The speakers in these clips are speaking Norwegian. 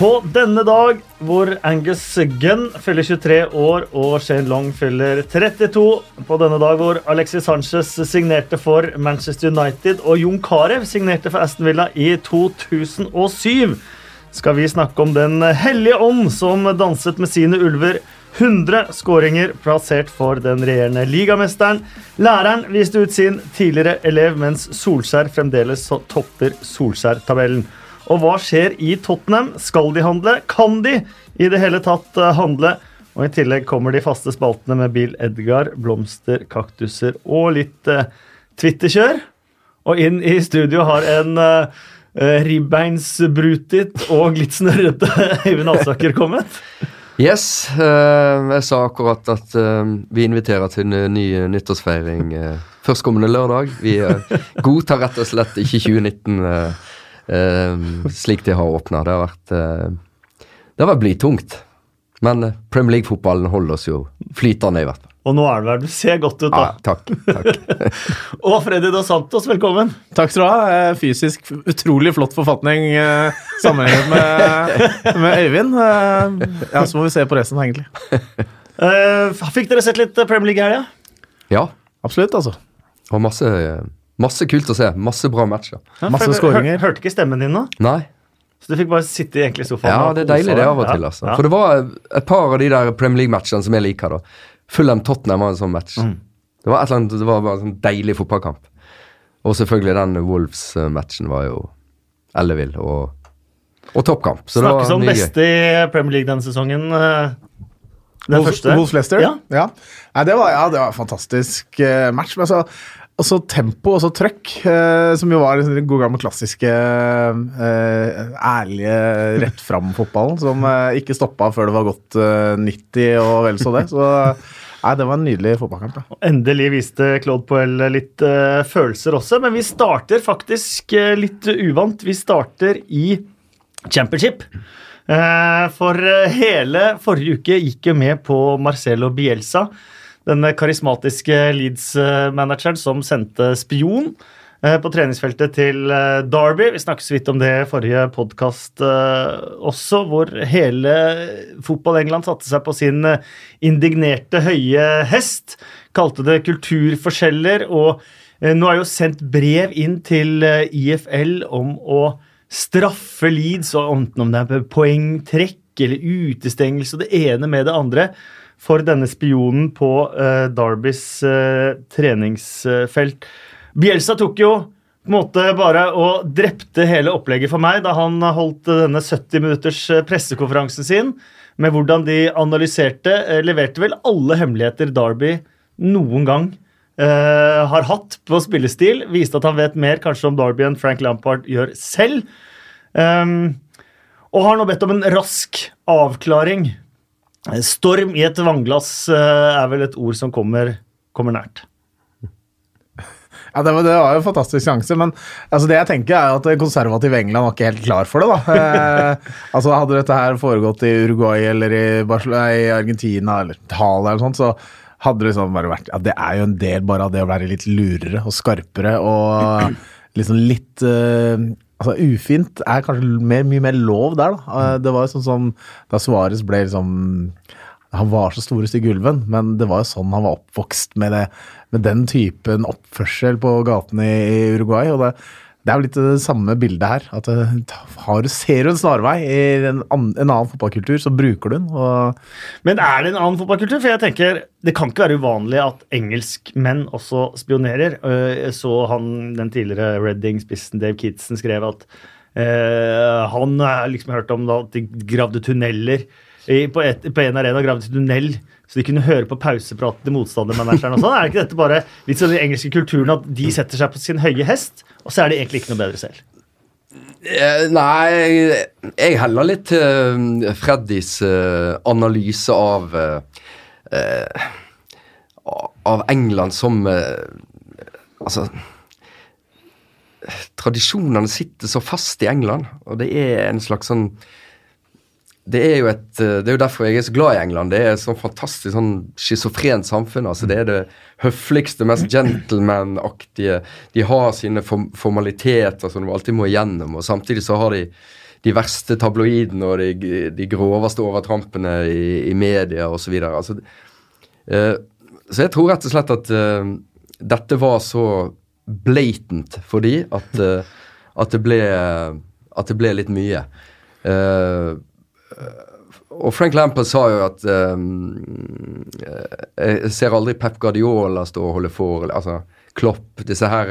På denne dag hvor Angus Gunn fyller 23 år og Shane Long fyller 32, på denne dag hvor Alexis Sanchez signerte for Manchester United og Jon Carew signerte for Aston Villa i 2007, skal vi snakke om Den hellige ånd som danset med sine ulver. 100 skåringer plassert for den regjerende ligamesteren. Læreren viste ut sin tidligere elev, mens Solskjær fremdeles topper Solskjær-tabellen. Og hva skjer i Tottenham? Skal de handle? Kan de i det hele tatt eh, handle? Og I tillegg kommer de faste spaltene med Bill Edgar, blomster, kaktuser og litt uh, Twitter-kjør. Og inn i studio har en uh, ribbeinsbrutit og litt snørrete Øyvind Alsaker kommet. Yes. Uh, jeg sa akkurat at vi inviterer til en ny nyttårsfeiring førstkommende lørdag. Vi godtar rett og slett ikke 2019 slik de har åpna. Det har vært Det har vært blytungt. Men Premier League-fotballen holder oss jo flytende, i hvert fall. Og nå er du her. Du ser godt ut, da. Ja, takk. takk. og Freddy Dos Santos, velkommen. Takk skal du ha. Eh, fysisk utrolig flott forfatning eh, sammenlignet med, med Øyvind. Eh, ja, Så må vi se på resten, egentlig. Fikk dere sett litt Premier League i helga? Ja. Absolutt, altså. Og masse, masse kult å se. Masse bra matcher. Ja, masse skåringer. Hørte ikke stemmen din nå? Nei. Så du fikk bare sitte egentlig i sofaen? Ja, det er deilig det av og til. altså. Ja. For det var et par av de der Premier League-matchene som jeg liker. da. Fulham-Tottenham var en sånn match. Mm. Det var et eller annet, det var bare en sånn deilig fotballkamp. Og selvfølgelig den Wolves-matchen var jo ellevill og, og toppkamp. Så Snakkes om beste i Premier League denne sesongen. Eh, den Wolves, første. Wolves Leicester? Ja. ja. Nei, det var, ja, det var en fantastisk uh, match. Men altså, også tempo og så trøkk, eh, som jo var liksom den gode gamle klassiske eh, ærlige rett fram-fotballen, som ikke stoppa før det var gått 90 og vel så det. Så Nei, Det var en nydelig fotballkamp. da. Endelig viste Claude Poel litt uh, følelser også, men vi starter faktisk litt uvant. Vi starter i championship. For hele forrige uke gikk jo med på Marcelo Bielsa, denne karismatiske Leeds-manageren som sendte spion Eh, på treningsfeltet til eh, Derby. Vi snakket så vidt om det i forrige podkast eh, også, hvor hele fotball-England satte seg på sin indignerte høye hest. Kalte det kulturforskjeller. Og nå er jo sendt brev inn til IFL om å straffe Leeds, enten om det er poengtrekk eller utestengelse og det ene med det andre, for denne spionen på Darbys treningsfelt. Bielsa tok jo på en måte bare og drepte hele opplegget for meg da han holdt denne 70 minutters pressekonferansen sin med hvordan de analyserte Uh, Leverte vel alle hemmeligheter Derby noen gang uh, har hatt på spillestil. Viste at han vet mer kanskje om Derby enn Frank Lampard gjør selv. Um, og har nå bedt om en rask avklaring. Storm i et vannglass uh, er vel et ord som kommer, kommer nært. Ja, det var, det var, jo en fantastisk sjanse, men altså, det jeg tenker er at konservative England var ikke helt klar for det. da. Eh, altså Hadde dette her foregått i Uruguay eller i, i Argentina eller Italia eller sånt, så hadde det liksom bare vært ja, Det er jo en del bare av det å være litt lurere og skarpere og liksom litt uh, Altså, Ufint er kanskje mer, mye mer lov der, da. Uh, det var jo sånn som da Suárez ble liksom han var så storest i gulven, men det var jo sånn han var oppvokst med, det, med den typen oppførsel på gatene i, Uruguay. og det, det er jo litt det samme bildet her. at har, Ser du en snarvei i en, en, annen fotballkultur, så bruker du den. Og... Men er det en annen fotballkultur? For jeg tenker, Det kan ikke være uvanlig at engelskmenn også spionerer. Jeg så han, den tidligere Redding-spissen Dave Kitson skrev at uh, han liksom hørt om at de gravde tunneler på, et, på, en arena gravde i tunnel, så de kunne høre på pausepraten til motstandermanageren. og sånn. Er ikke dette bare litt sånn den engelske kulturen at de setter seg på sin høye hest, og så er de egentlig ikke noe bedre selv? Eh, nei, jeg heller litt til uh, Freddys uh, analyse av Av England som Altså Tradisjonene sitter så fast i England, og det er en slags sånn det er jo et, eh, det er jo derfor jeg er så glad i England. Det er et sånn fantastisk sånn schizofrent samfunn. altså Det er det høfligste, mest gentleman-aktige. De har sine formaliteter som du alltid må igjennom, og samtidig så har de de verste tabloidene og de, de groveste overtrampene i, i media osv. Altså, eh, så jeg tror rett og slett at eh, dette var så blatant for de at, eh, at, det, ble, at det ble litt mye. Eh, og Frank Lampard sa jo at um, Jeg ser aldri Pep Guardiola stå og holde for altså Klopp, disse her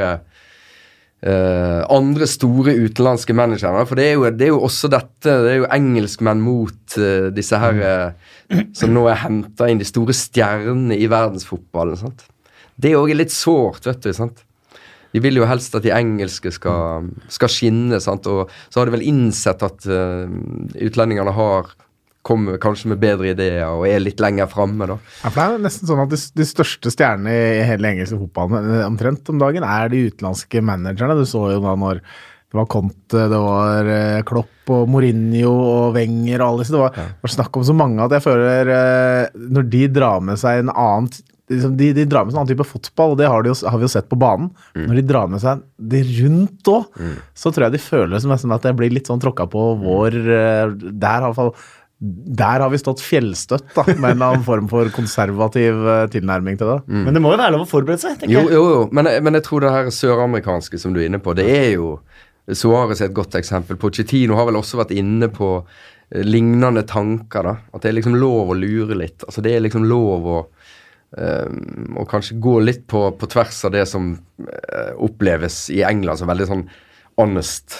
uh, andre store utenlandske managerne. For det er, jo, det er, jo, også dette Det er jo engelskmenn mot uh, disse her uh, som nå er henta inn, de store stjernene i verdensfotballen. sant? Det òg er litt sårt, vet du. sant? De vil jo helst at de engelske skal, skal skinne, sant? og så har de vel innsett at utlendingene har kommer kanskje med bedre ideer og er litt lenger framme, da. Ja, for det er nesten sånn at de, de største stjernene i hele engelske fotballen eh, omtrent om dagen er de utenlandske managerne. Du så jo da når det var Conte, det var eh, Klopp og Mourinho og Wenger og alle disse. Det var, ja. var, snakk om så mange at jeg føler Når de drar med seg en annen liksom, de, de, drar med seg en annen type fotball, og det har, de jo, har vi jo sett på banen. Mm. Når de drar med seg det rundt òg, mm. så tror jeg de føler det som at det blir litt sånn tråkka på vår Der, i hvert fall der har vi stått fjellstøtt da, med en annen form for konservativ uh, tilnærming til det. Mm. Men det må jo være lov å forberede seg? tenker jo, jeg. Jo, jo, men, men, jeg tror det her søramerikanske som du er inne på, det er jo Suárez er et godt eksempel. Pochettino har vel også vært inne på uh, lignende tanker. da, At det er liksom lov å lure litt. Altså Det er liksom lov å um, og kanskje gå litt på, på tvers av det som uh, oppleves i England som veldig sånn honest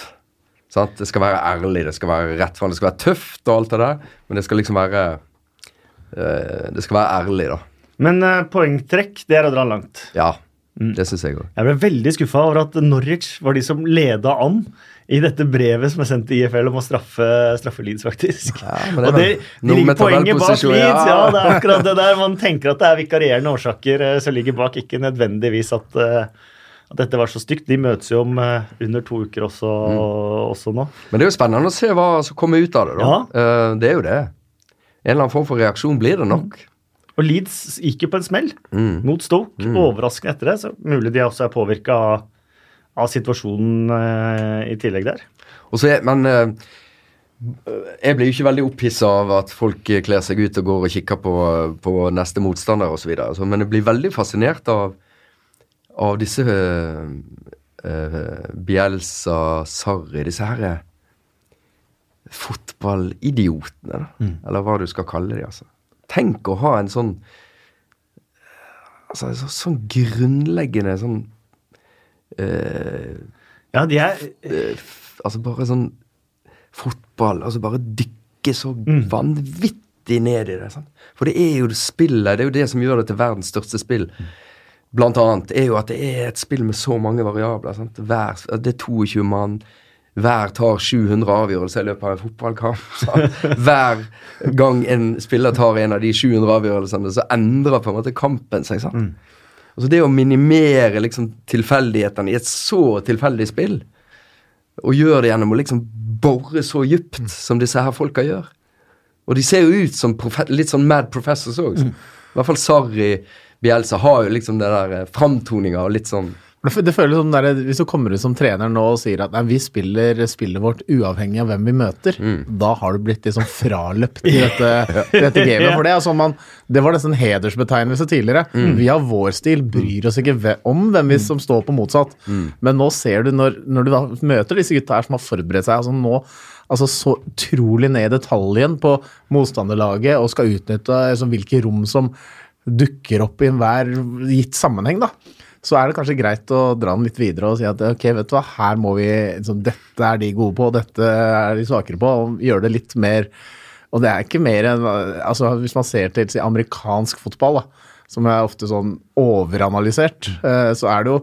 Sant? Det skal være ærlig, det skal være rett fram, det skal være tøft og alt det der, men det skal liksom være uh, Det skal være ærlig, da. Men uh, poengtrekk, det er å dra langt. Ja, mm. det syns jeg òg. Jeg ble veldig skuffa over at Norwich var de som leda an i dette brevet som er sendt til IFL om å straffe, straffe Leeds, faktisk. Ja, det, og det, det ligger poenget bak Leeds. Ja. ja. det er akkurat det der. Man tenker at det er vikarierende årsaker eh, som ligger bak, ikke nødvendigvis at uh, at dette var så stygt. De møtes jo om uh, under to uker også, mm. også, nå. Men det er jo spennende å se hva som kommer ut av det. da. Ja. Det er jo det. En eller annen form for reaksjon blir det nok. Mm. Og Leeds gikk jo på en smell mm. mot Stoke. Mm. Overraskende etter det. så Mulig de også er påvirka av, av, situasjonen uh, i tillegg der. Er, men jeg blir jo ikke veldig opphissa av at folk kler seg ut og går og kikker på, på neste motstander osv. Altså, men jeg blir veldig fascinert av av disse uh, uh, Bielsa, Sarri, disse herre fotballidiotene, mm. eller hva du skal kalle dem. Altså. Tenk å ha en sånn altså, så, sånn grunnleggende sånn uh, Ja, de er Altså bare sånn fotball Altså bare dykke så mm. vanvittig ned i det. Sant? For det er jo det spillet, det er jo det som gjør det til verdens største spill. Blant annet, er jo at det er et spill med så mange variabler. Hver, det er 22 mann. Hver tar 700 avgjørelser i løpet av en fotballkamp. Hver gang en spiller tar en av de 700 avgjørelsene, så endrer på en måte kampen seg. sant? Mm. Altså Det å minimere liksom tilfeldighetene i et så tilfeldig spill, og gjøre det gjennom å liksom bore så dypt mm. som disse her folka gjør Og de ser jo ut som litt sånn mad professors òg. Mm. I hvert fall Sarri Bielsa har jo liksom det der eh, framtoninga og litt sånn det, det føles som der, Hvis du kommer ut som trener nå og sier at nei, vi spiller spillet vårt uavhengig av hvem vi møter, mm. da har du blitt liksom fraløpt i dette, i dette gamet. For det, altså man, det var nesten hedersbetegnelse tidligere. Mm. Vi har vår stil, bryr oss ikke om hvem vi mm. som står på motsatt. Mm. Men nå ser du, når, når du da møter disse gutta her som har forberedt seg altså nå altså så utrolig ned i detaljen på motstanderlaget og skal utnytte altså, hvilke rom som dukker opp i enhver gitt sammenheng, da, så er det kanskje greit å dra den litt videre og si at ok, vet du hva, her må vi liksom, Dette er de gode på, dette er de svakere på, og gjøre det litt mer Og det er ikke mer enn altså Hvis man ser til si, amerikansk fotball, da, som er ofte sånn overanalysert, eh, så er det jo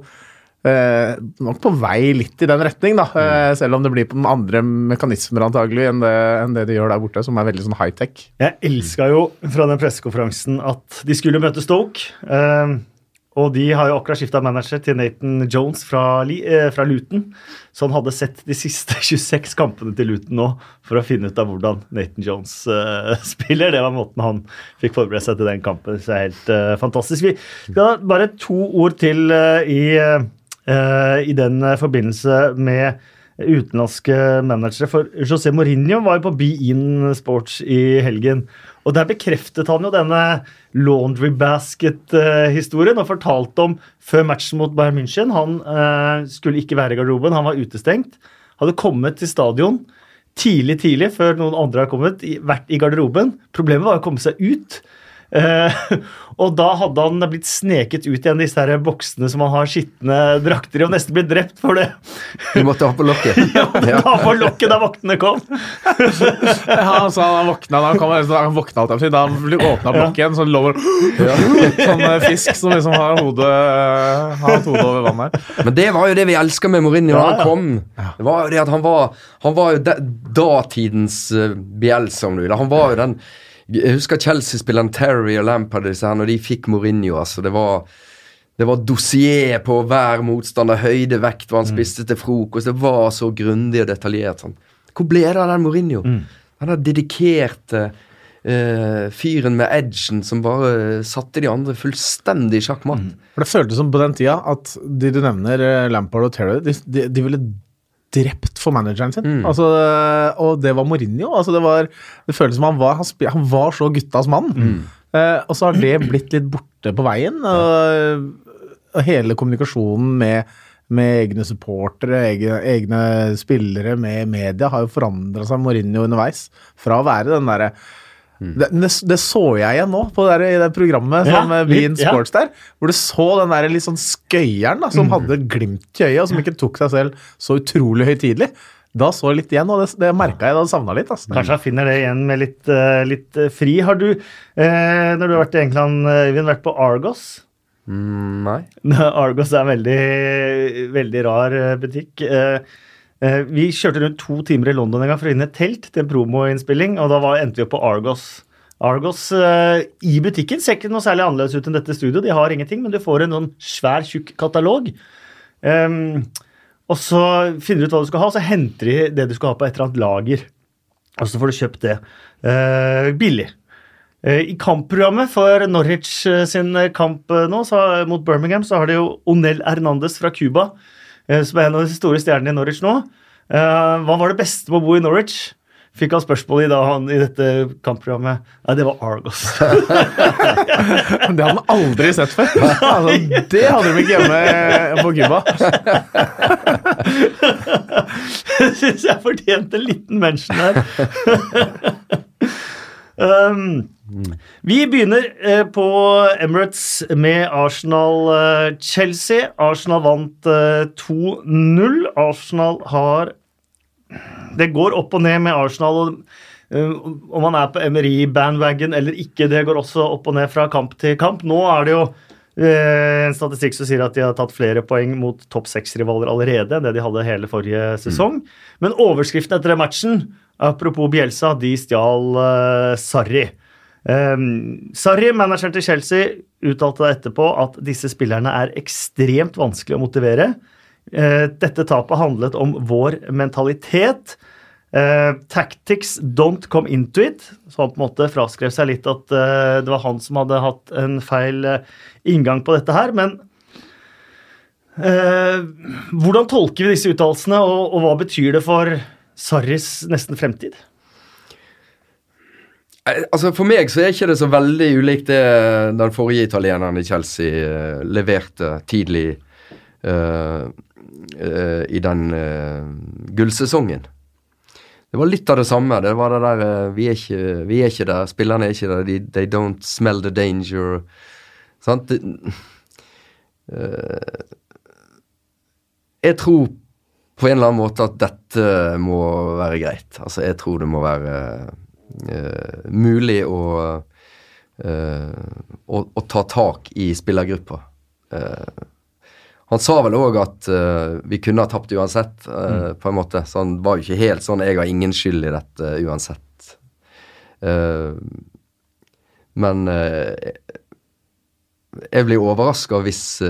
Eh, nok på vei litt i den retning, da. Eh, mm. selv om det blir på andre mekanismer antagelig enn det, enn det, de gjør der borte, som er veldig sånn high-tech. Jeg elska jo fra den pressekonferansen at de skulle møte Stoke. Eh, og de har jo akkurat skifta manager til Nathan Jones fra, eh, fra, Luton. Så han hadde sett de siste 26 kampene til Luton nå for å finne ut av hvordan Nathan Jones uh, spiller. Det var måten han fikk forberedt seg til den kampen. Så det er helt uh, fantastisk. Vi skal bare to ord til uh, i i den forbindelse med utenlandske managere. For José Mourinho var jo på Be In Sports i helgen. Og der bekreftet han jo denne laundry basket-historien og fortalte om før matchen mot Bayern München. Han eh, skulle ikke være i garderoben, han var utestengt. Hadde kommet til stadion tidlig, tidlig, før noen andre har kommet, vært i garderoben. Problemet var å komme seg ut. Uh, og da hadde han blitt sneket ut igjen disse her boksene som han har skitne drakter i, og nesten blitt drept for det. Du måtte ha på lokket? ja, ja. ha på lokket da vaktene kom. ja, altså Han våkna da han, kom, han våkna alt, da han åpna blokken igjen, så lå ja. sånn eh, fisk som liksom har hodet har hodet over vann her. Men det var jo det vi elska med Mourinho da han kom. Det var jo det at han var, han var jo datidens uh, Bielsa, om du vil. Han var jo den jeg husker Chelsea-spilleren Terry og Lampard disse her, når de fikk Mourinho. altså Det var, det var dossier på hver motstander, høyde, vekt, hva han mm. spiste til frokost. Det var så grundig og detaljert. sånn. Hvor ble det av den Mourinho? Mm. Den der dedikerte uh, fyren med edgen som bare satte de andre fullstendig sjakkmatt. Mm. For Det føltes som på den tida at de du nevner, eh, Lampard og Terry, de, de, de ville drept for manageren sin. Mm. Altså, og det var Mourinho. Altså, det, var, det føltes som han var, han, han var så guttas mann. Mm. Uh, og så har det blitt litt borte på veien. Og, og hele kommunikasjonen med, med egne supportere, egne, egne, spillere, med media, har jo forandra seg Mourinho underveis. Fra å være den derre. Det, det, så jeg igjen nå på det der, i det programmet ja, som Bean Sports der. Hvor du så den der litt sånn skøyeren da, som mm. hadde glimt i øyet, og som ikke tok seg selv så utrolig høytidelig. Da så jeg litt igjen, og det, det merka jeg da savna litt. Altså. Kanskje jeg finner det igjen med litt, uh, litt uh, fri. Har du, uh, når du har vært i England, Øyvind, vært på Argos? Mm, nei. Argos er en veldig, veldig rar butikk. Uh, Eh, vi kjørte rundt to timer i London en gang for å finne et telt til en promoinnspilling, og da var, endte vi opp på Argos. Argos uh, i butikken ser ikke noe særlig annerledes ut enn dette studioet. De har ingenting, men du får en sånn svær, tjukk katalog. Um, og så finner du ut hva du skal ha, og så henter de det du skal ha på et eller annet lager. Og så får du kjøpt det. Uh, billig. Uh, I kampprogrammet for Norwich sin kamp nå, så, mot Birmingham så har de jo Onel Hernandez fra Cuba Eh, som er en av de store stjernene i Norwich nå. Eh, hva var det beste med å bo i Norwich? Fikk han spørsmål i, da, han, i dette kampprogrammet. Nei, det var Argos. det hadde han aldri sett før. Altså, det hadde de ikke hjemme på Cuba. Syns jeg fortjente en liten mention her. um, vi begynner eh, på Emirates med Arsenal-Chelsea. Eh, Arsenal vant 2-0. Eh, Arsenal har Det går opp og ned med Arsenal. Om man er på Emery-bandwagon eller ikke, det går også opp og ned fra kamp til kamp. Nå er det jo en statistikk som sier at de har tatt flere poeng mot topp seks-rivaler allerede enn det de hadde hele forrige sesong. Mm. Men overskriften etter matchen, apropos Bielsa, de stjal uh, Sarri. Um, Sarri, manageren til Chelsea, uttalte etterpå at disse spillerne er ekstremt vanskelig å motivere. Uh, dette tapet handlet om vår mentalitet. Uh, tactics don't come into it. Så han på en måte fraskrev seg litt at uh, det var han som hadde hatt en feil inngang på dette her. Men hvordan tolker vi disse uttalelsene, og, og hva betyr det for Sarris nesten fremtid? Altså For meg så er ikke det så veldig ulikt det den forrige italieneren i Chelsea uh, leverte tidlig uh, uh, i den gullsesongen. Det var litt av det samme. Det var det der vi er, ikke, vi er ikke der, spillerne er ikke der. De, they don't smell the danger. Sant? jeg tror på en eller annen måte at dette må være greit. Altså, jeg tror det må være uh, mulig å, uh, å, å, ta tak i spillergruppa. Uh, han sa vel òg at vi kunne ha tapt uansett, mm. på en måte. Så han var jo ikke helt sånn 'jeg har ingen skyld i dette uansett'. men jeg blir overraska hvis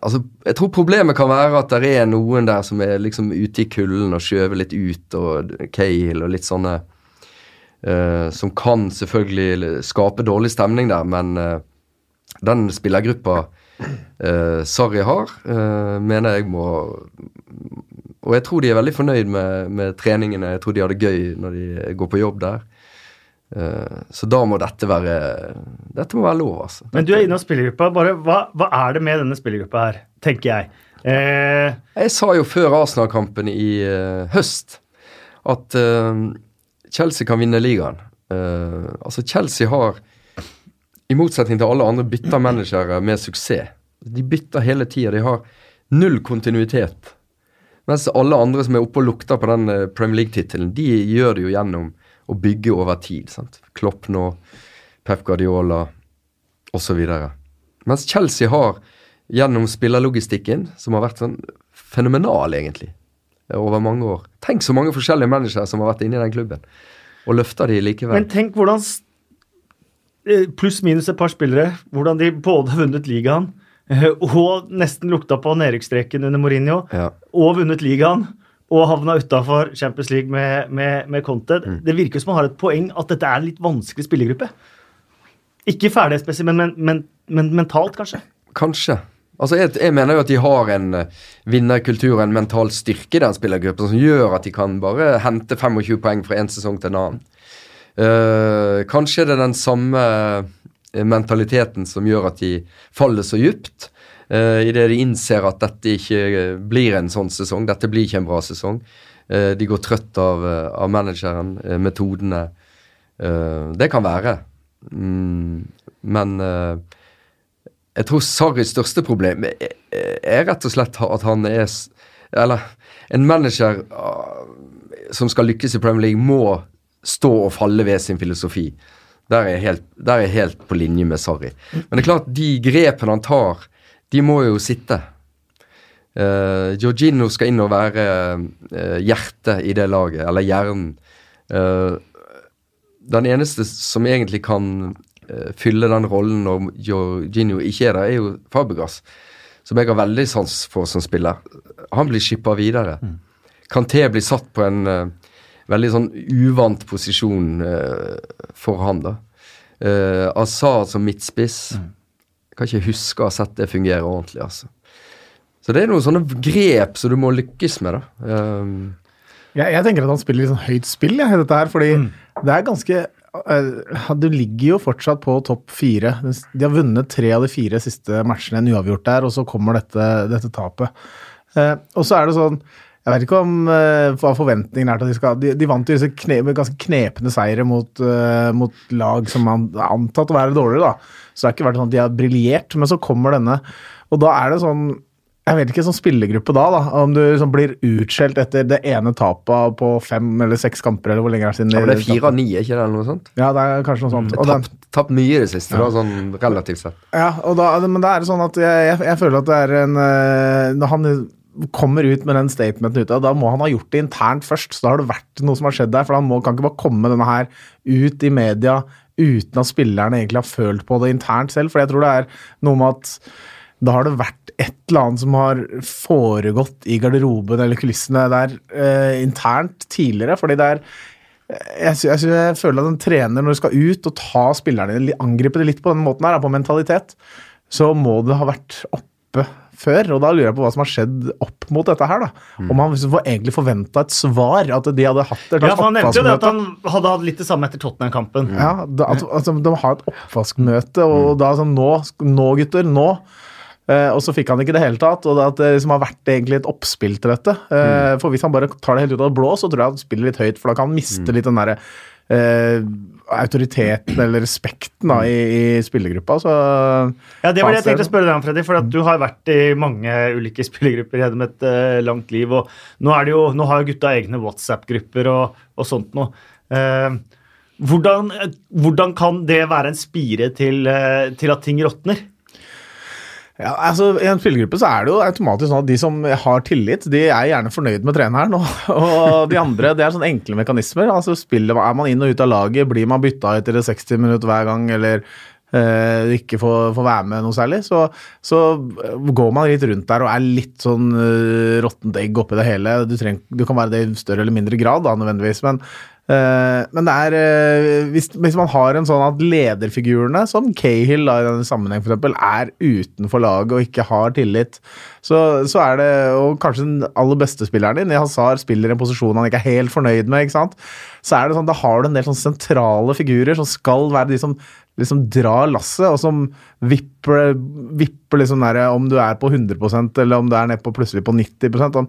altså, Jeg tror problemet kan være at det er noen der som er liksom ute i kulden og skjøver litt ut, og Cahill og litt sånne Uh, som kan selvfølgelig skape dårlig stemning der, men uh, den spillergruppa uh, Sarri har, mener jeg må og jeg tror de er veldig fornøyd med, med treningene. Jeg tror de har det gøy når de går på jobb der. Så da må dette være Dette må være lov, altså. Men du er inne i spillergruppa. Bare, hva, hva er det med denne spillergruppa her, tenker jeg? Jeg sa jo før Arsenal-kampen i høst at Chelsea kan vinne ligaen. Uh, altså Chelsea har, i motsetning til alle andre, bytta managere med suksess. De bytter hele tida. De har null kontinuitet. Mens alle andre som er oppe og lukter på den eh, Premier League-tittelen, de gjør det jo gjennom å bygge over tid. sant? Klopp nå, Pep Guardiola osv. Mens Chelsea har gjennom spillerlogistikken, som har vært sånn fenomenal, egentlig, over mange år. Tenk så mange forskjellige managere som har vært inne i den klubben, og løfter de likevel. men tenk hvordan eh, Pluss-minus et par spillere, hvordan de både har vunnet ligaen eh, og nesten lukta på nedrykksstreken under Mourinho, ja. og vunnet ligaen. Og havna utafor Champions League med, med, med Conte. Mm. Det virker som han har et poeng at dette er en litt vanskelig spillergruppe. Ikke ferdighetsmessig, men, men, men, men mentalt, kanskje. Kanskje. Altså, jeg, jeg mener jo at de har en uh, vinnerkultur og en mental styrke i den spillergruppen som gjør at de kan bare hente 25 poeng fra en sesong til en annen. Uh, kanskje er den samme eh, mentaliteten som gjør at de faller så dypt. Uh, Idet de innser at dette ikke eh, blir en sånn sesong, dette blir ikke en bra sesong. Uh, de går trøtt av, eh, av manageren, uh, metodene. Uh, det kan være. Mm, men eh, jeg tror Sarris største problem er, rett og slett at han er Eller en manager ah, som skal lykkes i Premier League, må stå og falle ved sin filosofi. Der er jeg helt, er jeg helt på linje med Sarri. Men det er klart, de grepene han tar, de må jo sitte. Uh, Georgino skal inn og være uh, hjertet i det laget, eller hjernen. Uh, den eneste som egentlig kan eh, fylle den rollen når Jorginho ikke er der, er jo Fabregas. Som jeg har veldig sans for som spiller. Han blir skippa videre. Kanté blir satt på en uh, veldig sånn uvant posisjon uh, for han, da. Uh, Azar som midtspiss. Kan ikke huske å ha sett det fungere ordentlig, altså. Så det er noen sånne grep som du må lykkes med, da. Um, Jeg, jeg tenker at han spiller litt sånn høyt spill jeg, dette her, fordi det er ganske Du ligger jo fortsatt på topp fire. De har vunnet tre av de fire siste matchene, en uavgjort der, og så kommer dette, dette tapet. Eh, og så er det sånn Jeg vet ikke om eh, hva forventningen er til at de skal De, de vant jo disse kne, ganske knepne seire mot, eh, mot lag som man er antatt å være dårligere, da. Så det har ikke vært sånn at de har briljert, men så kommer denne, og da er det sånn jeg vet ikke som spillergruppe da, da om du liksom blir utskjelt etter det ene tapet på fem eller seks kamper, eller hvor lenge er det siden? ja, men det er fire av ni, ikke det, eller noe sånt? Ja, det er kanskje noe sånt. Og Tapt, tapt mye i det siste, da, sånn relativt sett. ja, og da, men da er det sånn at jeg, jeg, jeg føler at det er en eh, Når han kommer ut med den statementen ute, da må han ha gjort det internt først. Så da har det vært noe som har skjedd der, for han må, kan ikke bare komme denne her ut i media uten at spillerne egentlig har følt på det internt selv. For jeg tror det er noe med at da har det vært et eller annet som har foregått i garderoben eller kulissene der eh, internt tidligere. fordi det er jeg, sy- jeg, sy- jeg føler at en trener, når du skal ut og ta spillerne angripe det litt på den måten her, på mentalitet, så må det ha vært oppe før. Og da lurer jeg på hva som har skjedd opp mot dette her. da. Om han liksom egentlig forventa et svar, at de hadde hatt et Ja, for Han nevnte jo det at han hadde hatt litt det samme etter Tottenham-kampen. Ja, da, at, altså, De har et oppvaskmøte, og da sånn Nå, nå gutter, nå. Eh, og så fikk han ikke det hele tatt, og det liksom har vært egentlig et oppspill til dette. Eh, For hvis han bare tar det helt ut av det blå, så tror jeg han spiller litt høyt, for da kan han miste litt den derre uh, autoriteten eller respekten da, i, i spillergruppa. Så Ja, Det var det jeg tenkte å spørre deg om, Freddy. For at du har vært i mange ulike spillergrupper gjennom et eh, langt liv. og Nå, er det jo, nå har jo gutta egne WhatsApp-grupper og, og sånt noe. Hvordan, hvordan kan det være en spire til, til at ting råtner? Ja, altså I en spillergruppe så er det jo automatisk sånn at de som har tillit, de er gjerne fornøyd med treneren. Og, og de andre det er sånne enkle mekanismer. altså spiller, Er man inn og ut av laget, blir man bytta etter 60 minutter hver gang, eller eh, ikke får, får være med noe særlig, så, så går man litt rundt der og er litt sånn uh, råttent egg oppi det hele. Du, treng, du kan være det i større eller mindre grad, da, nødvendigvis. men Eh, men det er eh, hvis, hvis man har en sånn at lederfigurene, som Cahill da, i denne sammenheng eksempel, er utenfor laget og ikke har tillit, så, så er det Og kanskje den aller beste spilleren din, i Hazar, spiller en posisjon han ikke er helt fornøyd med, ikke sant? så er det sånn, da har du en del sånn sentrale figurer som skal være de som liksom drar lasset, og som vipper, vipper liksom der, om du er på 100% eller om du er nede på plutselig på 90 om,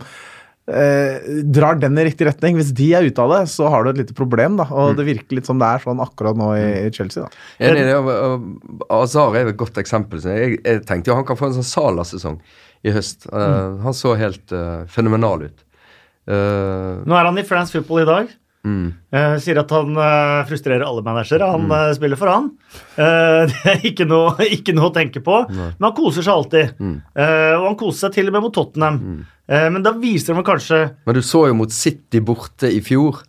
eh, drar den i riktig retning. Hvis de er ute av det, så har du et lite problem. da, og Det virker litt som det er sånn akkurat nå i, i Chelsea. da. Enig i det. og- og Azar er et godt eksempel. Så Jeg, jeg tenkte jo han kan få en sånn Sala-sesong i høst. Eh, Han så helt uh, fenomenal ut. Uh, Nå er han i France Football i dag. Mm. Uh, sier at han uh, frustrerer alle managere. Han eh, spiller for han. Det er ikke noe, ikke noe å tenke på. Men han koser seg alltid. Eh, og han koser seg til og med mot Tottenham. Eh, men da viser han kanskje Men du så jo mot City borte i fjor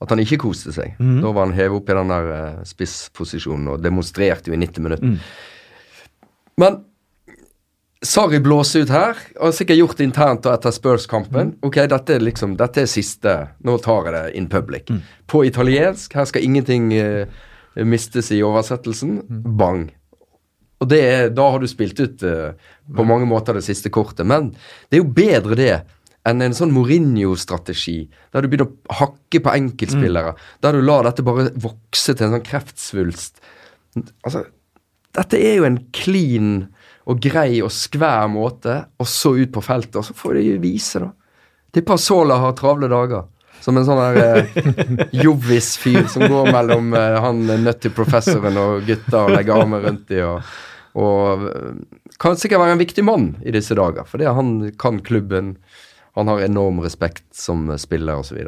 at han ikke koste seg. Da var han hevet opp i den der spissposisjonen og demonstrerte jo i 90 minutter. Men Sarri blåser ut her, og sikkert gjort internt og etter Spurs-kampen. Ok, dette er liksom, dette er siste. Nå tar jeg det in public. På italiensk, her skal ingenting uh, mistes i oversettelsen. Bang. Og det er, da har du spilt ut uh, på mange måter det siste kortet. Men det er jo bedre det enn en sånn Mourinho-strategi, der du begynner å hakke på enkeltspillere. Der du lar dette bare vokse til en sånn kreftsvulst. Altså, dette er jo en clean og grei og skvær måte, og så ut på feltet, og så får de vise, da. Tipper Sola har travle dager. Som en sånn der eh, jovis-fyr som går mellom eh, han nutty professoren og gutta og legger armen rundt de og, og eh, kan sikkert være en viktig mann i disse dager, fordi han kan klubben. Han har enorm respekt som spiller osv.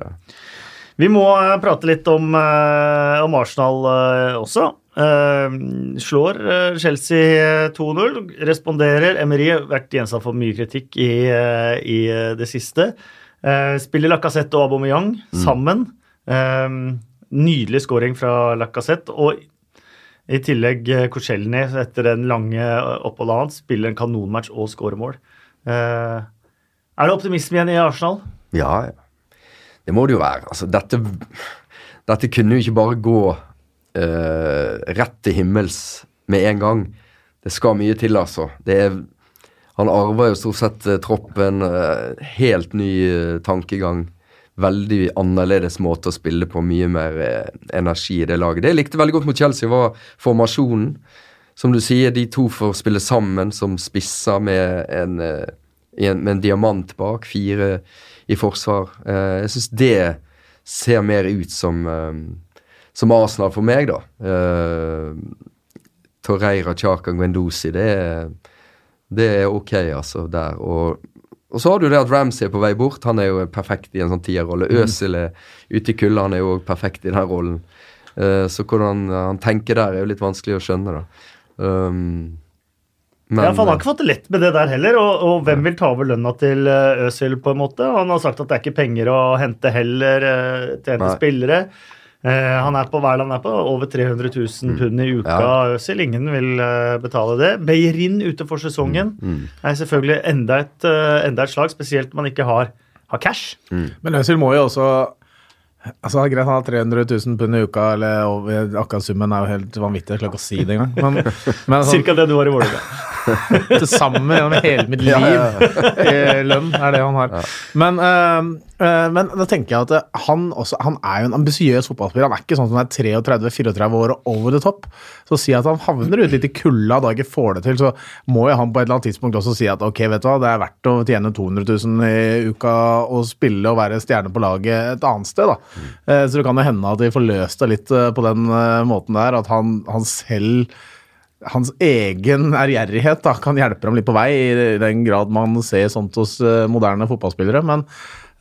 Vi må eh, prate litt om, eh, om Arsenal eh, også. Eh, slår uh, Chelsea eh, 2-0. Responderer. Emery har vært gjenstand for mye kritikk i, uh, i eh, det siste. Eh, spiller Lacassette og Aubameyang sammen. Eh, nydelig scoring fra Lacassette. Og i tillegg eh, Korselny etter den lange eh, oppholdet hans spiller en kanonmatch og scorer mål. Eh, er det optimisme igjen i Arsenal? Ja, ja. Det må det jo være. Altså, dette, dette kunne jo ikke bare gå eh, rett til himmels med en gang. Det skal mye til, altså. Det er, han arver jo stort sett eh, troppen. eh, helt ny eh, tankegang. Veldig annerledes måte å spille på. Mye mer energi i det laget. Det jeg likte veldig godt mot Chelsea, var formasjonen. Som du sier, de to får spille sammen som spisser med en, med en diamant bak. Fire i forsvar. Jeg syns det ser mer ut som, som Arsenal for meg, da. Uh, Torreira, Chaka, Gwendosi, det er, det er ok, altså, der. Og, og så har du det at Ramsey er på vei bort. Han er jo perfekt i en sånn tierrolle. Øzil er ute i kulda, han er jo òg perfekt i den rollen. Uh, så hvordan han tenker der, er jo litt vanskelig å skjønne, da. Um, men, ja, for Han har ikke fått det lett med det der heller. Og, og hvem vil ta over lønna til Øsil? På en måte? Han har sagt at det er ikke penger å hente heller eh, til å hente Nei. spillere. Eh, han er på hva er han er på? over 300 000 pund i uka. Ja. Øzil. Ingen vil eh, betale det. Beirin ute for sesongen mm. er selvfølgelig enda et, eh, enda et slag, spesielt når man ikke har, har cash. Men Øzil må jo også Altså, Greit han har 300 000 pund i uka, eller akkurat summen er jo helt vanvittig. Jeg klarer ikke å si det engang. Men, men sånn, Cirka det du har i Vålerenga. til sammen gjennom hele mitt liv i lønn er det han har. Men, øh, men da tenker jeg at han, også, han er jo en ambisiøs fotballspiller. Han er ikke sånn som er 33-34 år og over the top. Så å si at han havner ut litt i kulda og ikke får det til, så må jo han på et eller annet tidspunkt også si at ok, vet du hva, det er verdt å tjene 200 000 i uka og spille og være stjerne på laget et annet sted, da. Eh, Så det kan jo hende at de får løst det litt eh, på den eh, måten der, at han, han selv hans egen ærgjerrighet kan hjelpe ham litt på vei, i den grad man ser sånt hos eh, moderne fotballspillere. Men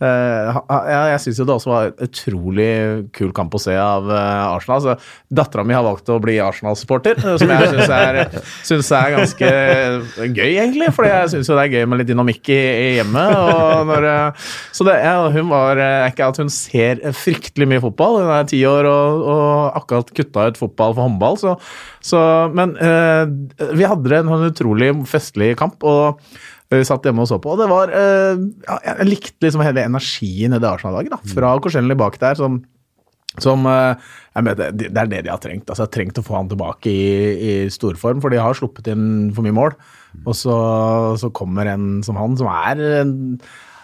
jeg syns jo det også var en utrolig kul kamp å se av eh, Arsenal. Så Dattera mi har valgt å bli Arsenal-supporter, eh, som jeg syns er, er ganske gøy, egentlig. For jeg syns jo det er gøy med litt dynamikk i, i hjemmet. Når, eh, så det, ja, hun var eh, ikke at hun ser fryktelig mye fotball. Hun er ti år og, og akkurat kutta ut fotball for håndball. Så, så, men eh, vi hadde en utrolig festlig kamp. og vi satt hjemme og så på, og det var eh, ja, Jeg likte liksom hele energien i det Arsenal-laget. da, Fra Korselny bak der, som Som eh, jeg mener, Det er det de har trengt. altså de har Trengt å få han tilbake i, i storform, for de har sluppet inn for mye mål. Og så, så kommer en som han, som er en,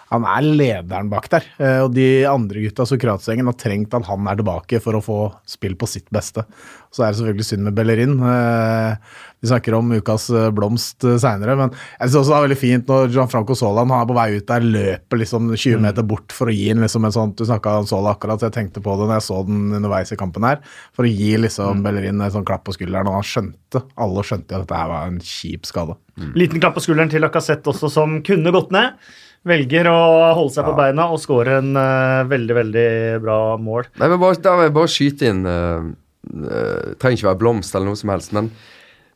han er lederen bak der. Eh, Og de andre gutta, Sokratsengen, har trengt at han er tilbake for å få spill på sitt beste. Så er det selvfølgelig synd med Bellerin. Eh, Vi snakker om ukas eh, blomst seinere, men jeg synes også det er veldig fint når Gianfranco Solan er på vei ut der, løper liksom 20 meter bort for å gi en liksom en sånn Du snakka om Sola akkurat, så jeg tenkte på det når jeg så den underveis i kampen her. For å gi liksom Bellerin en sånn klapp på skulderen, og han skjønte Alle skjønte at dette her var en kjip skade. Liten klapp på skulderen til Lacassette også, som kunne gått ned. Velger å holde seg på beina og skåre en uh, veldig, veldig bra mål. Nei, men bare, Da vil jeg bare skyte inn uh, uh, Trenger ikke være blomst eller noe som helst, men